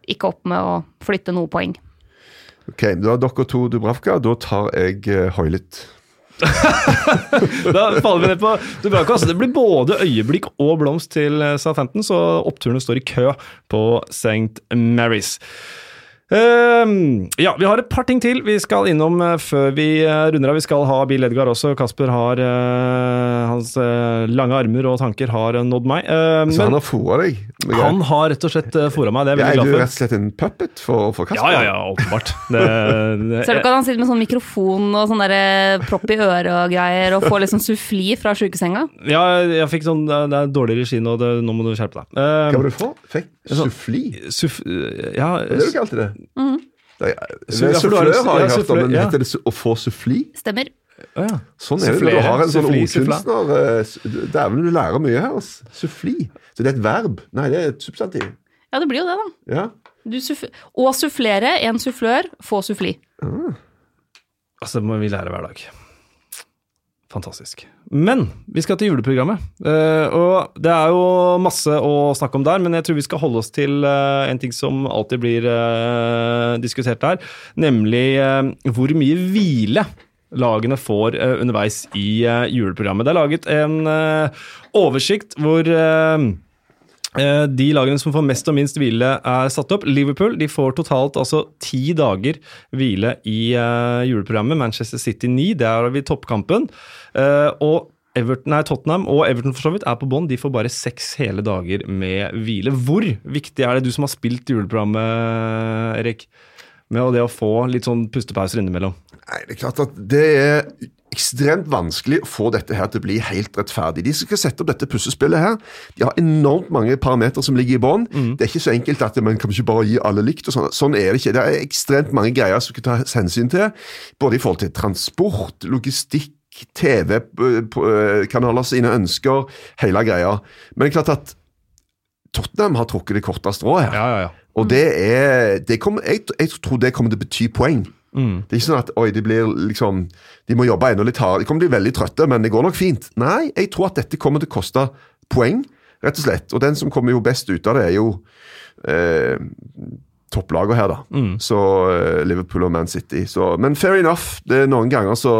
ikke opp med å flytte noe poeng.
Ok, Da har dere to Dubravka. Da tar jeg uh, Hoilet. <laughs>
Da faller vi ned på Dubravka. Altså, det blir både øyeblikk og blomst til eh, Southampton, så oppturene står i kø på St. Mary's. Ehm, ja, vi har et par ting til vi skal innom uh, før vi uh, runder av. Vi skal ha Bill Edgar også. Kasper har eh, Hans lange armer og tanker har nådd meg. Ehm,
Så han har fôra deg?
han har rett og slett uh, fora meg. Det er jeg
er du
veldig glad
rett og slett en puppet for, for
for.
Kasper?
Ja, ja, ja, åpenbart. Det, <laughs> det,
Ser du ikke at han sitter med sånn mikrofon og sånn der propp i øret og greier, og får liksom suffli fra sjukesenga?
ja, jeg fikk sånn Det det er dårlig regi nå, det, nå må du skjerpe deg. Ehm,
Hva var det få? Fikk
Sånn-
suffli?
Suff... Ja,
Er jo du alltid det? Det
ja, har
Sufflør har jeg hørt om, men
ja.
heter det å få suffli?
Stemmer.
ja.
Sånn er det når du har en sånn ordkunstner. eh, Dæven, du lærer mye her. Altså. Suffli. Så det er et verb? Nei, det er et substantiv.
Ja, det blir jo det, da.
Ja.
Du suff å sufflere, en sufflør, få suffli.
Altså, det må vi lære hver dag. Fantastisk. Men vi skal til juleprogrammet. Eh, og det er jo masse å snakke om der, men jeg tror vi skal holde oss til eh, en ting som alltid blir eh, diskutert der, nemlig hvor mye hvile lagene får underveis i juleprogrammet. Det er laget en oversikt hvor De lagene som får mest og minst hvile, er satt opp. Liverpool de får totalt altså ti dager hvile i uh, juleprogrammet. Manchester City 9, der har vi toppkampen. Uh, og Everton, nei, Tottenham og Everton for så vidt er på bånn. De får bare seks hele dager med hvile. Hvor viktig er det, du som har spilt juleprogrammet, Erik, med det å få litt sånn pustepauser innimellom?
Nei, det er klart at det er ekstremt vanskelig å få dette her til å bli helt rettferdig. De som skal sette opp dette puslespillet her, de har enormt mange parametere som ligger i bånn. Det er ikke så enkelt at man kan ikke bare gi alle likt. og Sånn Sånn er det ikke. Det er ekstremt mange greier som skal tas hensyn til, både i forhold til transport, logistikk, TV-kanaler sine ønsker, hele greia. Men det er klart at Tottenham har trukket det korte strået her.
Ja, ja, ja.
Og det er det kommer, jeg, jeg tror det kommer til å bety poeng.
Mm.
Det er ikke sånn at oi, de blir liksom De må jobbe enda litt hardere. De kommer til å bli veldig trøtte, men det går nok fint. Nei, jeg tror at dette kommer til å koste poeng, rett og slett. Og den som kommer jo best ut av det, er jo eh, topplagene her, da.
Mm.
Så eh, Liverpool og Man City. Så, men fair enough. Det er Noen ganger så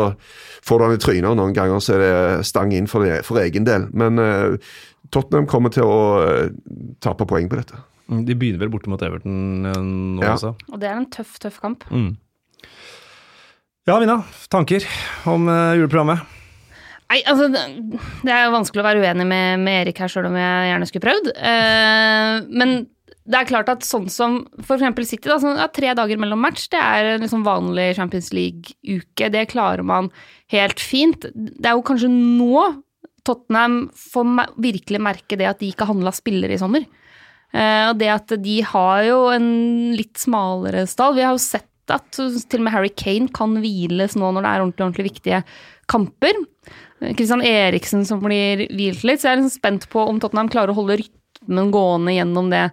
får du han i trynet, og noen ganger så er det stang inn for, det, for egen del. Men eh, Tottenham kommer til å eh, tape poeng på dette.
De begynner vel borte mot Everton eh, nå
Ja.
også.
Og det er en tøff, tøff kamp.
Mm. Ja, Mina. Tanker om eh, juleprogrammet?
Nei, altså, det er jo vanskelig å være uenig med, med Erik her, sjøl om jeg gjerne skulle prøvd. Eh, men det er klart at sånn som for eksempel City, da, sånn, ja, tre dager mellom match, det er en liksom vanlig Champions League-uke. Det klarer man helt fint. Det er jo kanskje nå Tottenham får virkelig merke det at de ikke handla spillere i sommer. Eh, og det at de har jo en litt smalere stall. Vi har jo sett at til og med Harry Kane kan hviles nå når det er ordentlig, ordentlig viktige kamper. Kristian Eriksen som blir hvilt litt, så jeg er liksom spent på om Tottenham klarer å holde rytmen gående gjennom det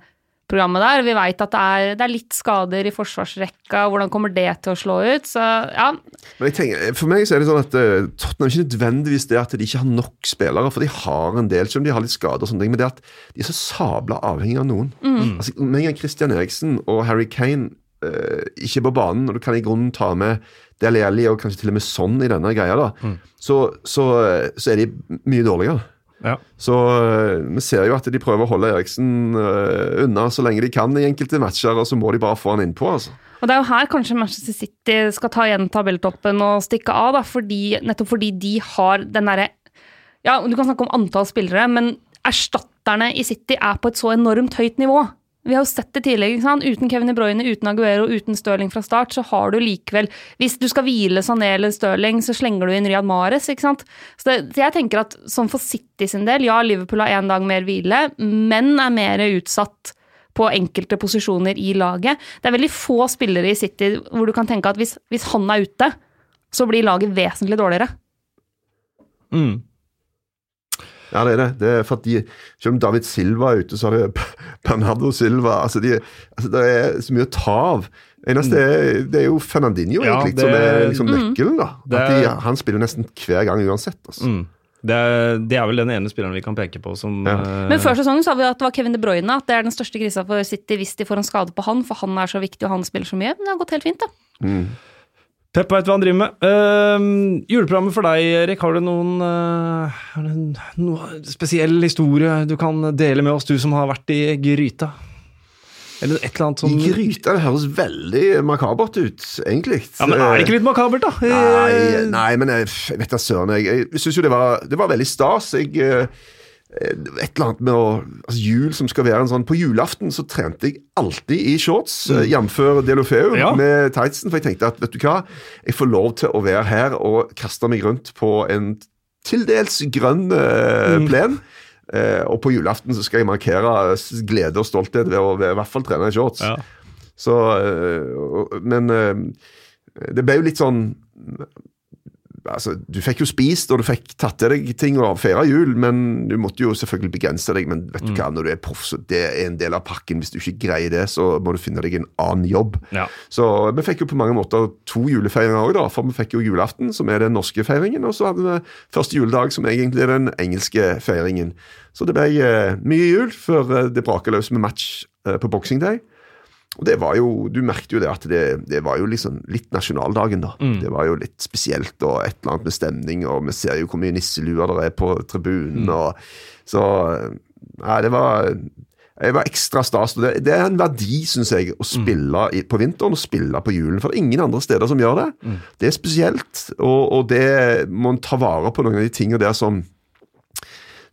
programmet der. Vi veit at det er, det er litt skader i forsvarsrekka, hvordan kommer det til å slå ut? Så ja,
Men jeg tenker, For meg så er det sånn at uh, Tottenham ikke nødvendigvis det at de ikke har nok spillere, for de har en del, selv om de har litt skader og sånne ting, men det at de er så sabla avhengig av noen. Altså, Med en gang Christian Eriksen og Harry Kane uh, ikke er på banen, og du kan i grunnen ta med Deli Alli og kanskje til og med sånn i denne greia, da, så, så, eh, så er de mye dårligere.
Ja.
Så øh, vi ser jo at de prøver å holde Eriksen øh, unna så lenge de kan i enkelte matcher, og så må de bare få han innpå. altså.
Og det er jo her kanskje Manchester City skal ta igjen tabelltoppen og stikke av, da, fordi, nettopp fordi de har den derre Ja, du kan snakke om antall spillere, men erstatterne i City er på et så enormt høyt nivå. Vi har jo sett det tidligere. Uten Kevin De Bruyne, uten Aguero, uten Stirling fra start, så har du likevel Hvis du skal hvile Sané eller Stirling, så slenger du inn Riyad Mares, ikke sant. Så, det, så jeg tenker at sånn for City sin del, ja, Liverpool har én dag mer hvile, men er mer utsatt på enkelte posisjoner i laget. Det er veldig få spillere i City hvor du kan tenke at hvis, hvis han er ute, så blir laget vesentlig dårligere.
Mm.
Ja, det er det. det er for at de, Selv om David Silva er ute, så er det <laughs> Bernardo Silva. altså, de, altså Det er så mye å ta av. Eneste er, det er jo Fernandinho
Ja,
egentlig,
det-
som er liksom nøkkelen. da.
Det
At de, han spiller nesten hver gang uansett. altså.
Mm. Det, er, det er vel den ene spilleren vi kan peke på som
Ja.
uh,
Men før sesongen sa vi at det var Kevin De Bruyne, at det er den største krisa for City hvis de får en skade på han, for han er så viktig og han spiller så mye. Men det har gått helt fint, da.
Pep veit hva han driver med. Uh, juleprogrammet for deg, Erik. Har du noen uh, noe spesiell historie du kan dele med oss, du som har vært i gryta? Eller et eller annet
I gryta det høres veldig makabert ut, egentlig.
Ja, Men er det ikke litt makabert, da?
Nei, nei men jeg, jeg vet da søren. Jeg, jeg syns jo det var, det var veldig stas. Jeg, eh, et eller annet med å altså Jul som skal være en sånn På julaften så trente jeg alltid i shorts, mm. jf. Delofeu
Ja.
med tightsen. For jeg tenkte at vet du hva, jeg får lov til å være her og kaste meg rundt på en til dels grønn eh,
Mm.
plen. Eh, og på julaften så skal jeg markere glede og stolthet ved å ved, i hvert fall trene i shorts.
Ja.
Så, men det ble jo litt sånn Altså, Du fikk jo spist og du fikk tatt til deg ting og feira jul, men du måtte jo selvfølgelig begrense deg. Men vet du hva, når du er proff, så det er en del av pakken. Hvis du ikke greier det, så må du finne deg en annen jobb.
Ja.
Så vi fikk jo på mange måter to julefeiringer òg, da. For vi fikk jo julaften, som er den norske feiringen, og så hadde vi første juledag, som egentlig er den engelske feiringen. Så det ble eh, mye jul før eh, det braker løs med match eh, på Boxing Day. Og det var jo, Du merket jo det at det, det var jo liksom litt nasjonaldagen, da. Det var jo litt spesielt og et eller annet med stemning, og vi ser jo hvor mye nisseluer det er på tribunen. og Så Nei, det var jeg var ekstra stas. Det, det er en verdi, syns jeg, å spille i, på vinteren og spille på julen. For det er ingen andre steder som gjør det. Det er spesielt, og, og det må en ta vare på noen av de tingene der som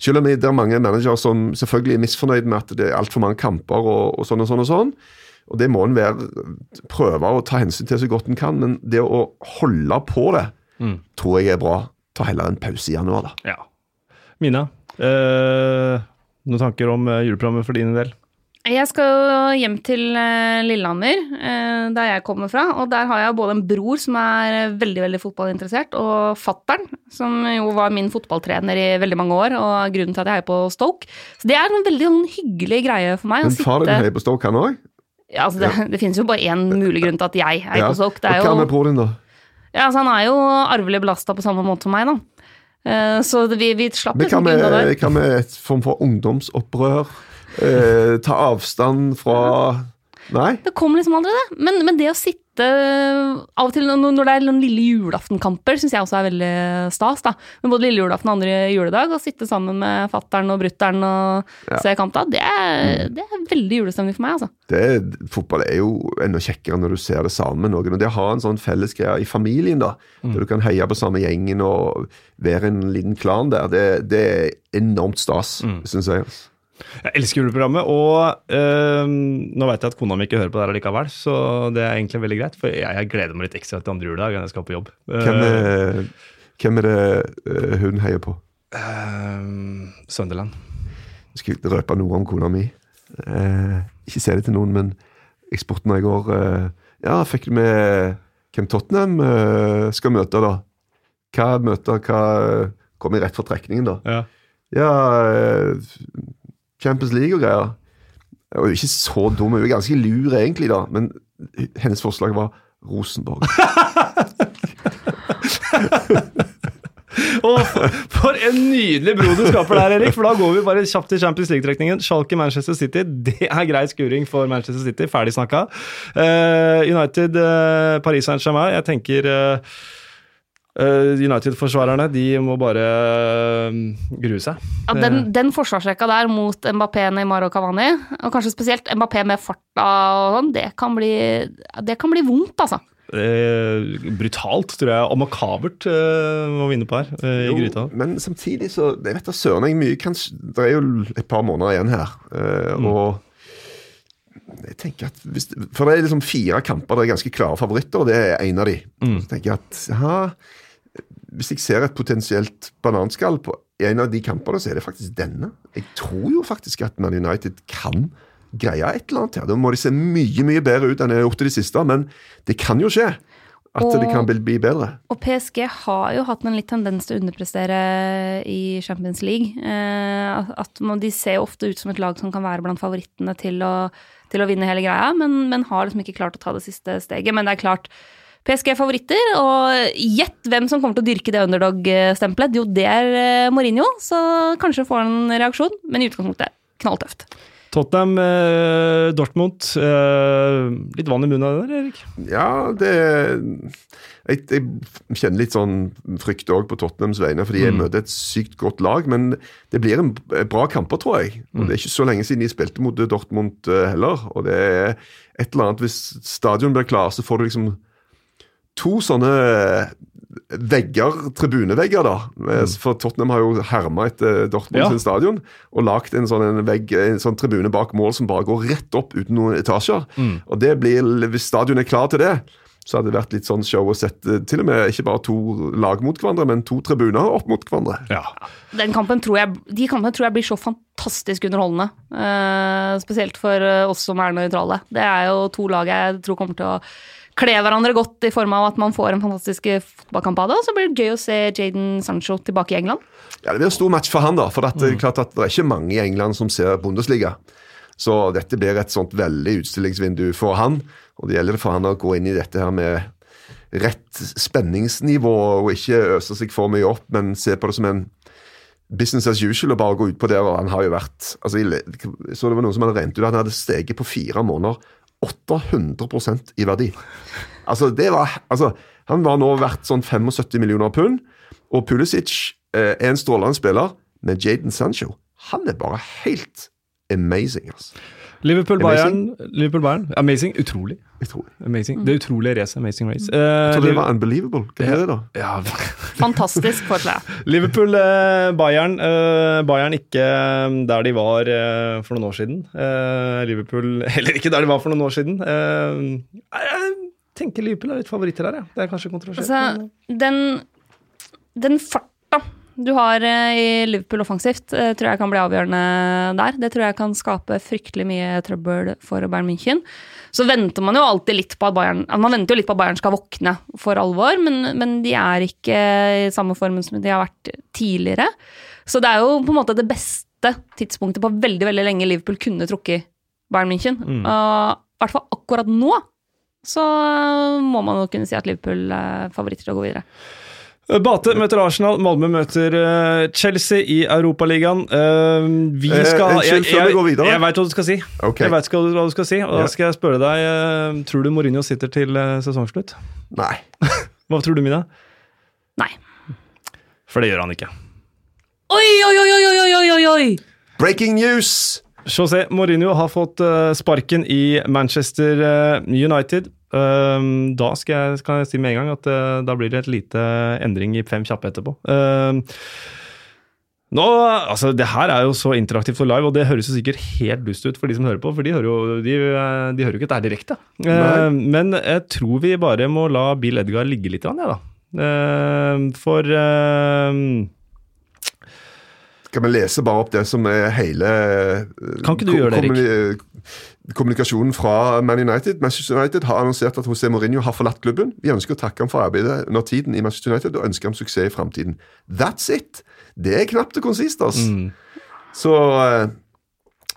selv om det er mange managere som selvfølgelig er misfornøyd med at det er altfor mange kamper og, og sånn og sånn og sånn, og det må en være, prøve å ta hensyn til så godt en kan, men det å holde på det tror jeg er bra. Ta heller en pause i januar, da.
ja. Mina, eh, noen tanker om eh, juleprogrammet for din del?
Jeg skal hjem til eh, Lillehammer, eh, der jeg kommer fra. Og der har jeg både en bror som er veldig veldig fotballinteressert, og fattern, som jo var min fotballtrener i veldig mange år, og grunnen til at jeg heier på Stoke. Så det er en veldig en hyggelig greie for meg.
Men
faren
far din heier på Stoke, han òg?
Ja, altså det, <laughs> det finnes jo bare én mulig grunn til at jeg er på Stoke. Det er
hva med broren din, da?
Ja, altså Han er jo arvelig belasta på samme måte som meg, da. Uh, Så det- vi, vi slapp
det
liksom unna der.
hva med et form for ungdomsopprør? Uh, ta avstand fra <laughs> Nei?
Det kom liksom aldri, det. Men, men det å sitte av og til når det er noen lille julaftenkamper, syns jeg også er veldig stas. da. Men både lille julaften og andre juledag, å sitte sammen med fattern og brutter'n og
Ja.
se kamp da, det er, det er veldig julestemning for meg, altså.
det, fotball er jo enda kjekkere når du ser det sammen med noen. Og det å ha en sånn felles greie i familien, da, der du kan heie på samme gjengen og være en liten klan der, det, det er enormt stas, synes jeg. Altså.
Jeg elsker juleprogrammet, og øh, nå vet jeg at kona mi ikke hører på det her likevel, så det er egentlig veldig greit, for jeg, jeg gleder meg litt ekstra til andre juledag enn jeg skal på jobb.
Hvem er, hvem er det eh, hun heier på?
Uh, Sunderland.
Jeg skal ikke røpe noe om kona mi. Uh, ikke si det til noen, men eksporten i går uh, Ja, fikk du med hvem Tottenham uh, skal møte, da? Hva møter hva Kom jeg rett fra trekningen, da?
Ja.
Ja, eh, Champions League og greier. Hun er ikke så dum, hun er ganske lur egentlig, da. Men hennes forslag var Rosenborg. <laughs>
og for, en nydelig bro du skaper der, Erik. For da går vi bare kjapt til Champions League-trekningen. Schalke Manchester City. Det er grei skuring for Manchester City. Ferdig snakka. Eh, United eh, Paris Saint-Germain. Jeg tenker eh, United-forsvarerne de må bare uh, grue seg.
Ja, den, den forsvarsrekka der mot Mbappé, Neymar og Cavani, og kanskje spesielt Mbappé med farta og sånn, det, kan bli- det kan bli vondt, altså.
Eh, brutalt, tror jeg, og makabert eh, må vi inne på her, eh, i
Jo,
gryta.
Men samtidig så Jeg vet da søren jeg mye kanskje, Det er jo et par måneder igjen her. eh, Og jeg tenker at hvis, For det er liksom fire kamper der er ganske klare favoritter, og det er en av de. Så tenker jeg at ja, Hvis jeg ser et potensielt bananskall på en av de kampene, så er det faktisk denne. Jeg tror jo faktisk at Man United kan greie et eller annet her. Da må de se mye mye bedre ut enn de har gjort i det siste, men det kan jo skje. At
Og-
det kan bli, bedre.
Og PSG har jo hatt en litt tendens til å underprestere i Champions League. Eh, at man, De ser ofte ut som et lag som kan være blant favorittene til å, til å vinne hele greia, men, men har liksom ikke klart å ta det siste steget. Men det er klart, PSG er favoritter, og gjett hvem som kommer til å dyrke det underdog-stempelet. Jo, det er eh, Mourinho, så kanskje får han en reaksjon, men i utgangspunktet knalltøft.
Tottenham, eh, Dortmund. eh, litt vann i munnen av det der, Erik?
Ja, det Jeg, jeg kjenner litt sånn frykt òg på Tottenhams vegne, fordi jeg møter et sykt godt lag. Men det blir en bra kamper, tror jeg. Og Det er ikke så lenge siden de spilte mot Dortmund eh, heller. Og det er et eller annet Hvis stadion blir klar, så får du liksom to sånne vegger, tribunevegger, da. Eh, For Tottenham har jo herma etter Dortmund
Ja.
sin stadion og lagd en sånn en vegg, en sånn tribune bak mål som bare går rett opp uten noen etasjer. Og det blir, hvis stadion er klar til det, så hadde det vært litt sånn show å sette til og med ikke bare to lag mot hverandre, men to tribuner opp mot hverandre.
Ja.
Den kampen tror jeg, de kampene tror jeg blir så fantastisk underholdende. Uh, spesielt for eh, oss som er nøytrale. Det er jo to lag jeg tror kommer til å kle hverandre godt i form av at man får en fantastisk fotballkamp av det. Og så blir det gøy å se Jaden Sancho tilbake i England.
Ja, Det blir en stor match for han, da. For det er klart at det er ikke mange i England som ser Bundesliga. Så dette blir et sånt veldig utstillingsvindu for han. Og det gjelder for han å gå inn i dette her med rett spenningsnivå og ikke øse seg for mye opp, men se på det som en business as usual og bare gå ut på det. og han har jo vært, altså så det var noen som hadde regnet ut at han hadde steget på fire måneder 800% i verdi. Altså, det var, altså, han var nå verdt sånn 75 millioner pund, og Pulisic eh, er en strålende spiller, men Jaden Sancho, han er bare helt amazing, altså.
Liverpool,
Amazing.
Bayern. Liverpool, Amazing. Utrolig.
Utrolig.
Amazing. Det utrolige racet. Amazing race.
Jeg
Eh,
trodde det var unbelievable. Hva er det, da?
ja, <laughs>
Fantastisk forslag. <laughs>
Liverpool, eh, Bayern. Uh, Bayern ikke eh, der de var uh, for noen år siden. Eh, Liverpool <laughs> heller ikke der de var for noen år siden. Eh, jeg tenker Liverpool er litt favoritter her, ja. Det er kanskje kontroversielt.
Altså, den, den farta du har eh, i Liverpool offensivt, eh, tror jeg kan bli avgjørende der. Det tror jeg kan skape fryktelig mye trøbbel for Bayern München. Så venter man jo alltid litt på at Bayern Man venter jo litt på at Bayern skal våkne for alvor, men, men de er ikke i samme formen som de har vært tidligere. Så det er jo på en måte det beste tidspunktet på veldig veldig lenge Liverpool kunne trukket Bayern München. Og i hvert fall akkurat nå så må man jo kunne si at Liverpool er favoritter til å gå videre.
Bate møter Arsenal, Malmö møter eh, Chelsea i Europaligaen. Uh, vi
Eh,
skal
unnskyld, før vi går videre.
Jeg veit hva du skal si.
Okay.
Jeg vet hva du skal si, og da skal jeg spørre deg eh, Tror du Mourinho sitter til eh, sesongslutt?
Nei. <laughs>
Hva tror du, Mina?
Nei.
For det gjør han ikke.
Oi, oi, oi, oi, oi, oi, oi, oi!
Breaking news!
José Mourinho har fått eh, sparken i Manchester eh, United. Um, da skal jeg, kan jeg si med en gang at eh, da blir det et lite endring i fem kjappe etterpå. Um, nå, altså Det her er jo så interaktivt og live, og det høres jo sikkert helt dust ut for de som hører på, for de hører jo, de, eh, de hører jo ikke dette direkte.
Nei.
Uh, men jeg tror vi bare må la Bill Edgar ligge litt, grann, ja, da. For
Skal vi lese bare opp det som er hele
Kan ikke du gjøre det, Erik?
Kommuni- Kommunikasjonen fra Man United. Manchester United har annonsert at José Mourinho har forlatt klubben. Vi ønsker å takke ham for arbeidet under tiden i Manchester United og ønsker ham suksess i framtiden. That's it! Det er knapt og konsist, altså.
Mm.
Så eh,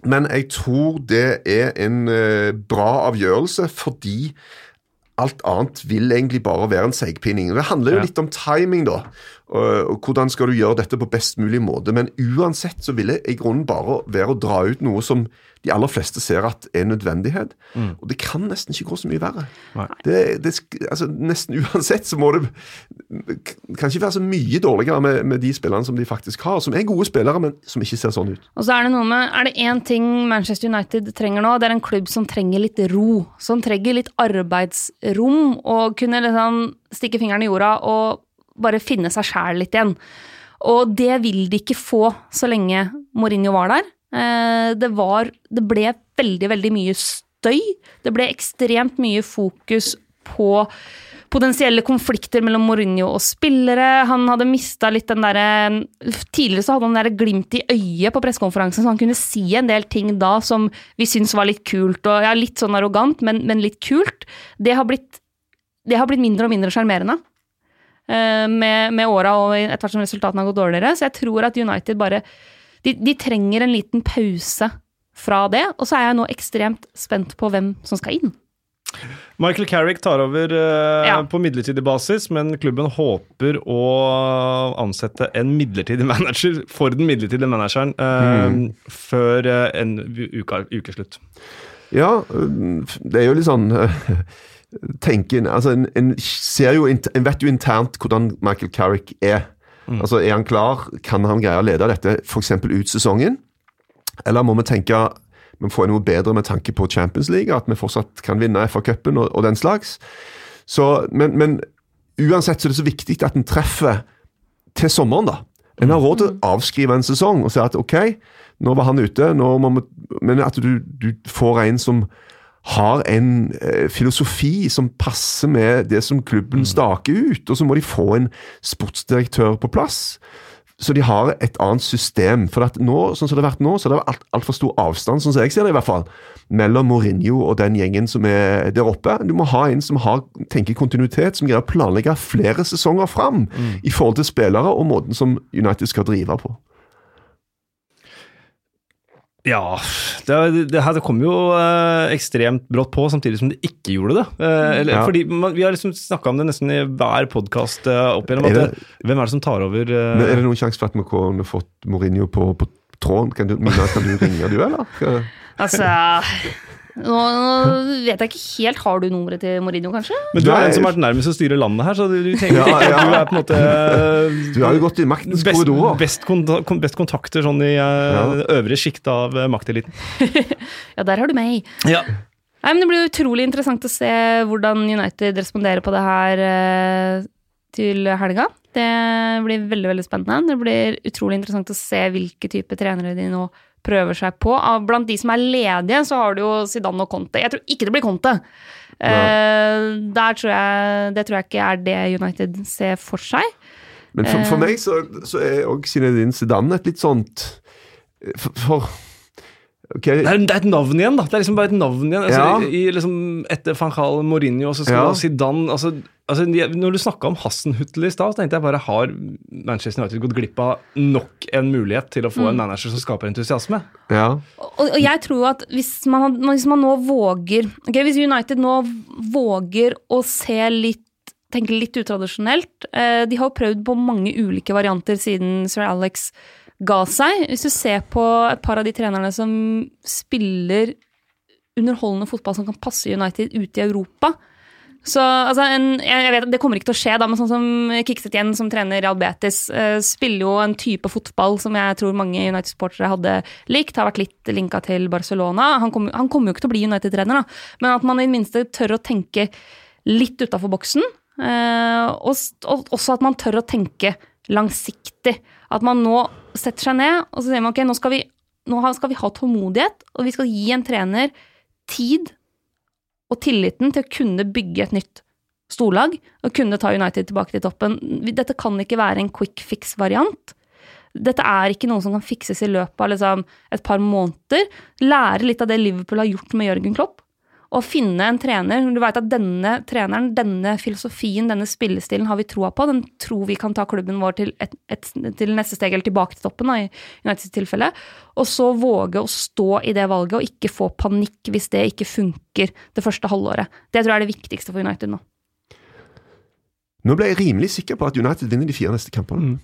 Men jeg tror det er en eh, bra avgjørelse fordi alt annet vil egentlig bare være en seigpining. Det handler jo litt om timing, da. Og, og hvordan skal du gjøre dette på best mulig måte. Men uansett så vil det i grunnen bare være å dra ut noe som de aller fleste ser at er nødvendighet. Og det kan nesten ikke gå så mye verre. Det, det, altså, nesten <laughs> uansett så må det kan ikke være så mye dårligere med, med de spillerne som de faktisk har, som er gode spillere, men som ikke ser sånn ut.
Og så er det noe med, er det én ting Manchester United trenger nå, det er en klubb som trenger litt ro. Som trenger litt arbeidsrom, og kunne liksom stikke fingeren i jorda og bare finne seg sjæl litt igjen. Og det vil de ikke få så lenge Mourinho var der. Eh, Det, var, det ble veldig, veldig mye støy. Det ble ekstremt mye fokus på potensielle konflikter mellom Mourinho og spillere. Han hadde mista litt den derre Tidligere så hadde han det glimt i øyet på pressekonferansen, så han kunne si en del ting da som vi syntes var litt kult, og ja, litt sånn arrogant, men, men litt kult. Det har blitt, det har blitt mindre og mindre sjarmerende. Eh, Med, med åra og etter hvert som resultatene har gått dårligere. Så jeg tror at United bare de, de trenger en liten pause fra det. Og så er jeg nå ekstremt spent på hvem som skal inn.
Michael Carrick tar over eh,
Ja.
på midlertidig basis, men klubben håper å ansette en midlertidig <laughs> manager for den midlertidige manageren eh, før eh, en uke, ukeslutt.
Ja, øh, det er jo litt sånn <laughs> tenken, altså en, en ser jo, en vet jo internt hvordan Michael Carrick er. Altså Er han klar? Kan han greie å lede dette f.eks. ut sesongen? Eller må vi tenke vi får noe bedre med tanke på Champions League, at vi fortsatt kan vinne FA-cupen og, og den slags? Så, men, men uansett så er det så viktig at en treffer til sommeren, da. En har råd til å avskrive en sesong og si at ok, nå var han ute, nå må vi, men at du, du får en som har en eh, filosofi som passer med det som klubben staker ut, og så må de få en sportsdirektør på plass. Så de har et annet system. For at nå, sånn som det har vært nå, så er det alt, altfor stor avstand, sånn som jeg ser det i hvert fall, mellom Mourinho og den gjengen som er der oppe. Du må ha en som har, tenker kontinuitet, som greier å planlegge flere sesonger fram i forhold til spillere og måten som United skal drive på.
Ja, det, det her det kom jo eh, ekstremt brått på, samtidig som det ikke gjorde det. Eh, eller,
Ja.
fordi man, Vi har liksom snakka om det nesten i hver podkast opp igjennom.
Er
At
det-
det, hvem er det som tar over? eh,
Men er det noen sjanse for at vi kunne fått Mourinho på, på tråden? Kan du, Mina, kan du ringe, du, eller?
Altså Nå nå vet jeg ikke helt. Har du nummeret til Mourinho, kanskje?
Men du er den som har vært nærmest å styre landet her, så du, du tenker
Ja, ja.
du er på en måte <laughs>
Du har jo gått i maktens
best,
korridorer.
best, konta- best kontakter sånn i eh, det øvre sjikt av eh, makteliten. <laughs>
Ja, der har du meg.
Ja.
Nei, men Det blir utrolig interessant å se hvordan United responderer på det her eh, til helga. Det blir veldig veldig spennende. Det blir utrolig interessant å se hvilke type trenere de nå prøver seg på. Av- Blant de som er ledige, så har du jo Zidane og Conte. Jeg tror ikke det blir Conte. Uh, der tror jeg, det tror jeg ikke er det United ser for seg.
Men for, for
Eh.
meg så, så er òg Zinedine Zidane et litt sånt For, for okay.
Det, er, det er et navn igjen, da. Det er liksom bare et navn igjen. Altså,
Ja.
i, liksom, etter van Gaal, Mourinho, og så skal
Ja.
Zidane altså, altså, Når du snakka om Hassenhutl i stad, tenkte jeg bare har Manchester United gått glipp av nok en mulighet til å få en manager som skaper entusiasme?
ja.
Og, og jeg tror at hvis man, hvis man nå våger okay, Hvis United nå våger å se litt Tenke litt utradisjonelt eh, De har jo prøvd på mange ulike varianter siden sir Alex ga seg. Hvis du ser på et par av de trenerne som spiller underholdende fotball som kan passe United ute i Europa så altså, en, jeg vet, at Det kommer ikke til å skje, da, men sånn som Kikset igjen, som trener Real Betis, uh, spiller jo en type fotball som jeg tror mange United-sportere hadde likt. Har vært litt linka til Barcelona. Han kommer jo ikke til å bli United-trener, da, men at man i det minste tør å tenke litt utafor boksen. Uh, og, og også at man tør å tenke langsiktig. At man nå setter seg ned og så sier man ok, nå skal vi, nå skal vi ha tålmodighet, og vi skal gi en trener tid og tilliten til å kunne bygge et nytt storlag og kunne ta United tilbake til toppen. Dette kan ikke være en quick fix-variant. Dette er ikke noe som kan fikses i løpet av liksom, et par måneder. Lære litt av det Liverpool har gjort med Jørgen Klopp. Å finne en trener Du vet at denne treneren, denne filosofien, denne spillestilen har vi troa på. Den tror vi kan ta klubben vår til, et, et, til neste steg, eller tilbake til toppen, da, i Uniteds tilfelle. Og så våge å stå i det valget, og ikke få panikk hvis det ikke funker det første halvåret. Det tror jeg er det viktigste for United nå.
Nå ble jeg rimelig sikker på at United vinner de fire neste kampene.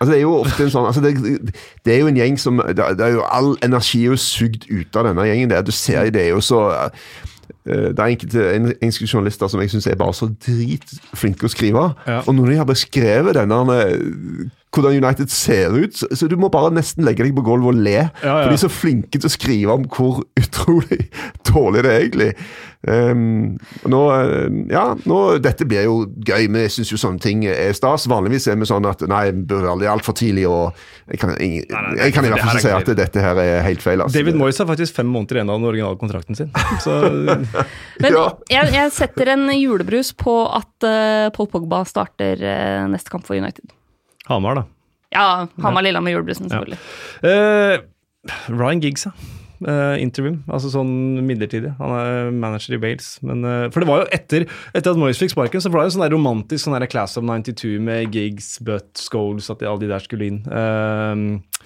Altså Det er jo ofte en sånn altså det, det er jo en gjeng som det, er jo All energi er jo sugd ut av denne gjengen. der. Du ser det er jo så det er enkelte en- engelske journalister som jeg syns er bare så dritflinke å skrive.
Ja.
Og når de har beskrevet denne eh, hvordan United ser ut, så, du må bare nesten legge deg på gulvet og le.
Ja, ja.
For de er så flinke til å skrive om hvor utrolig <laughs> dårlig det er egentlig. Um, nå, eh, ja, nå, Dette blir jo gøy, men jeg syns jo sånne ting er stas. Vanligvis er vi sånn at nei, det bør være altfor tidlig, og jeg kan, jeg,
er
jeg i hvert fall ikke si
er
at dette her er helt feil. Altså.
David Moyes har faktisk fem måneder igjen av den originale kontrakten sin. Så <laughs>
Men
Ja.
jeg, jeg setter en julebrus på at uh, Paul Pogba starter uh, neste kamp for United.
Hamar, da.
Ja, Hamar-Lillehammer julebrusen, selvfølgelig.
Eh, Ryan Giggs, ja. Uh, interim, altså sånn midlertidig. Han er manager i Wales. Men, uh, for det var jo etter, etter at Moyes fikk sparken, så var det jo sånn der romantisk sånn der Class of 92 med Giggs, Butt, Scholes, at de, alle de der skulle inn. Eh,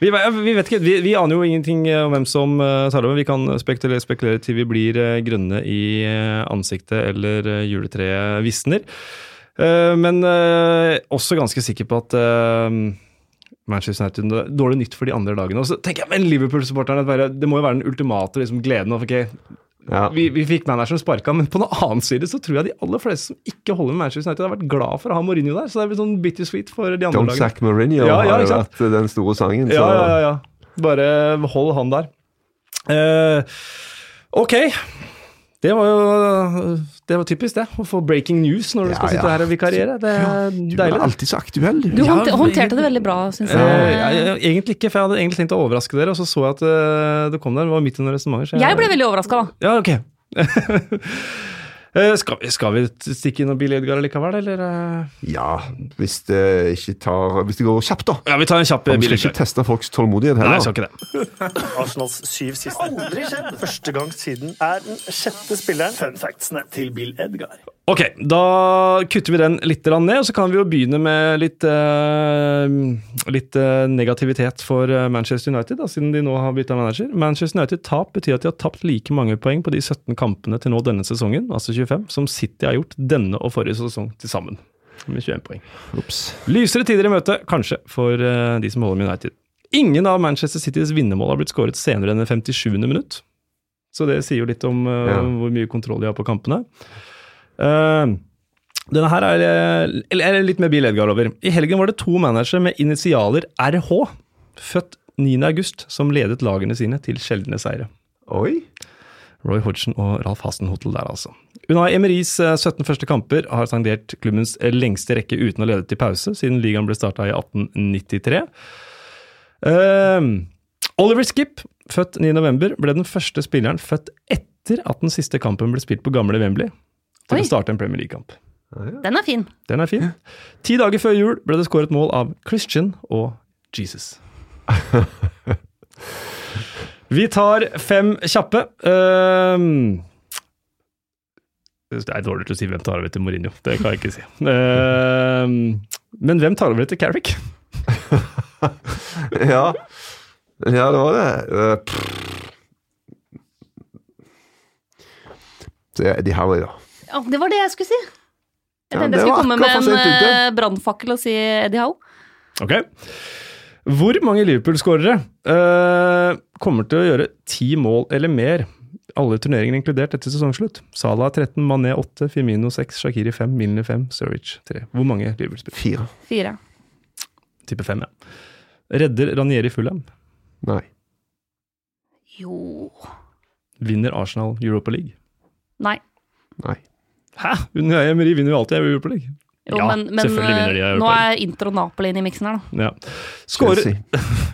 vi, vi vet ikke, vi, vi aner jo ingenting eh, om hvem som uh, tar over. Vi kan spekulere, spekulere til vi blir eh, grønne i eh, ansiktet eller uh, juletreet visner. Eh, men eh, også ganske sikker på at eh, Manchester United Dårlig nytt for de andre lagene. Og så tenker jeg, men Liverpool-supporterne, det må jo være den ultimate liksom, gleden. av, okay,
Ja.
vi, vi fikk manageren sparka, men på den annen side så tror jeg de aller fleste som ikke holder med Manchester United, har vært glad for å ha Mourinho der. Så det er sånn bittersweet for de andre
Don't
lagene.
sack Mourinho
Ja, ja,
har jo vært den store sangen. Så-
ja, ja, ja. Bare hold han der. Uh, ok. Det var jo det var typisk, det. Å få breaking news når du
Ja,
skal sitte
ja.
her og vikariere. Det er
Du deilig.
deilig. er
alltid så aktuell.
Du
du
håndte- håndterte det veldig bra, syns
Eh,
jeg.
jeg, jeg, egentlig ikke, for jeg hadde egentlig tenkt å overraske dere, og så så jeg at eh, det kom der. Det var midt under resonnementet. Jeg,
Jeg ble veldig overraska, da.
Ja, ok. <laughs> Eh, skal, vi, skal vi stikke inn og Bill Edgar likevel, eller? eh?
Ja, hvis det ikke tar Hvis det går kjapt, da.
Ja, vi tar en kjapp Bill Edgar.
Vi skal ikke teste folks tålmodighet
Nei,
heller.
jeg skal ikke det.
Arsenals syv siste. Aldri skjedd. Første gang siden er den sjette spilleren. Fun factsene til Bill Edgar.
Ok, da kutter vi den litt ned, og så kan vi jo begynne med litt, uh, litt uh, negativitet for eh, Manchester United, da, siden de nå har bytta manager. Manchester United-tap betyr at de har tapt like mange poeng på de 17 kampene til nå denne sesongen, altså 25, som City har gjort denne og forrige sesong til sammen, med 21 poeng.
Ups.
Lysere tider i møte, kanskje, for uh, de som holder med United. Ingen av Manchester Citys vinnermål har blitt skåret senere enn det 57. minutt. Så det sier jo litt om
Ja.
hvor mye kontroll de har på kampene. Eh, denne her er, eh, er litt mer Bill Edgar over. I helgen var det to managere med initialer RH, født 9. august, som ledet lagene sine til sjeldne seire.
Oi.
Roy Hodgson og Ralf Hasenhotel der, altså. Unai Emeries eh, 17 første kamper har sangdert klubbens eh, lengste rekke uten å lede til pause, siden ligaen ble starta i 1893. Uh, Oliver Skip, født 9.11, ble den første spilleren født etter at den siste kampen ble spilt på gamle Wembley, til
Oi.
å starte en Premier League-kamp.
Den er fin.
Den er fin. Ti dager før jul ble det skåret mål av Christian og Jesus. <laughs> Vi tar fem kjappe. Ehm, det er dårlig til å si hvem tar over til Mourinho. Det kan jeg ikke si. Ehm, men hvem tar over til Carrick? <laughs>
Ja. Ja, det var det. Uh. Så er Eddie Howie, da.
Ja, det var det jeg skulle si. Jeg
Ja,
tenkte jeg skulle komme med en eh, brannfakkel og si Eddie Howe.
Ok. Hvor mange Liverpool-skårere uh, kommer til å gjøre ti mål eller mer? Alle turneringer inkludert etter sesongslutt. Salah 13, Mané 8, Firmino 6, Shakiri 5, Milner 5, Sturridge 3. Hvor mange Liverpool-spillere?
Fire.
Fire.
Type 5, ja. Redder Ranieri Fulham?
Nei.
Jo
Vinner Arsenal Europa League?
Nei.
Nei.
Hæ? Unai Emery vinner jo alltid Europa League.
Jo,
Ja,
men, men
selvfølgelig vinner de
eh,
Europa
nå er Inter og Napoli inne i miksen her, da.
Ja. Skårer.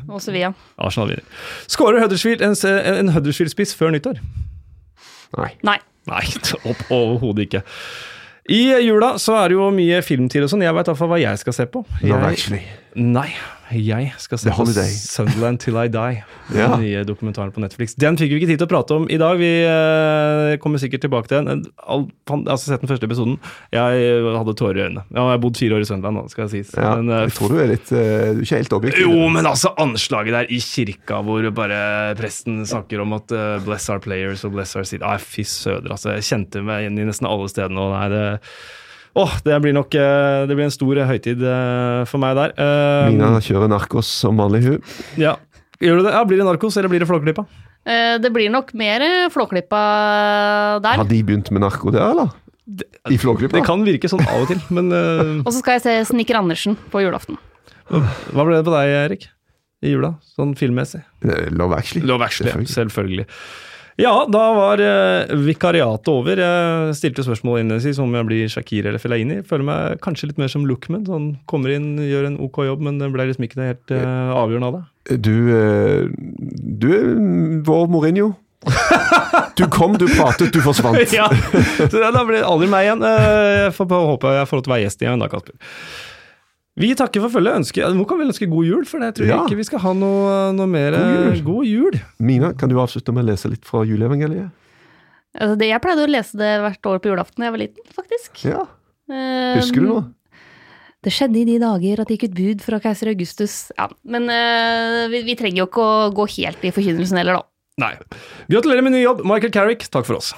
Og <laughs> Sevilla.
Arsenal vinner. Skårer Huddersfield en, en Huddersfield-spiss før nyttår?
Nei.
Nei.
Nei, <laughs> opp overhodet ikke. I jula så er det jo mye filmtid og sånn. Jeg veit iallfall hva jeg skal se på. Jeg,
Actually.
Nei, jeg skal se på <laughs> Sunderland Till I Die. Den
Ja.
nye dokumentaren på Netflix. Den fikk vi ikke tid til å prate om i dag. Vi uh, kommer sikkert tilbake til den. All, fan, altså sett den første episoden. Jeg hadde tårer i øynene. Ja, jeg har bodd fire år i Sunderland, skal jeg si.
Ja,
Men, uh,
jeg tror du er litt eh, Du er ikke helt objektiv.
jo, men altså anslaget der i kirka hvor bare presten snakker om at eh, 'bless our players' og 'bless our city'. Nei, fy søder, altså. Jeg kjente meg igjen i nesten alle stedene. og det... Åh, det blir nok eh, Det blir en stor høytid eh, for meg der. Eh,
Mina kjører narkos som vanlig, hun.
ja. Gjør du det? Ja, Blir det Narkos, eller blir det Flåklypa?
Eh, Det blir nok mer Flåklypa der.
Har de begynt med narko der, eller? I Flåklypa?
Det kan virke sånn av og til, men
Og så skal jeg se Snikker Andersen på julaften.
hva ble det på deg, Erik? I jula? Sånn filmmessig?
Love Actually.
Love Actually,
Selvfølgelig.
selvfølgelig. Ja, da var eh, vikariatet over. Jeg stilte spørsmål innledningsvis om jeg blir Shakir eller Fellaini. Føler meg kanskje litt mer som Lookman. Sånn, kommer inn, gjør en ok jobb, men det ble liksom ikke det helt eh, avgjørende av det.
Du, eh, du er vår Mourinho. Du kom, du pratet, du forsvant. <laughs>
ja, så Da blir det aldri meg igjen. Eh, Jeg får håpe jeg får lov til å være gjest igjen da, Kasper. Vi takker for følget. Ønsker, nå kan vi ønske god jul, for det tror
Ja.
ikke vi skal ha noe, noe mer
God jul.
God jul.
Mina, kan du avslutte med å lese litt fra juleevangeliet?
Altså, det, jeg pleide å lese det hvert år på julaften da jeg var liten, faktisk.
Ja.
Eh,
Husker du noe?
Det skjedde i de dager at det gikk ut bud fra keiser Augustus. Ja, Men uh, vi, vi trenger jo ikke å gå helt i forkynnelsen heller, da.
Nei. Gratulerer med ny jobb, Michael Carrick. Takk for oss.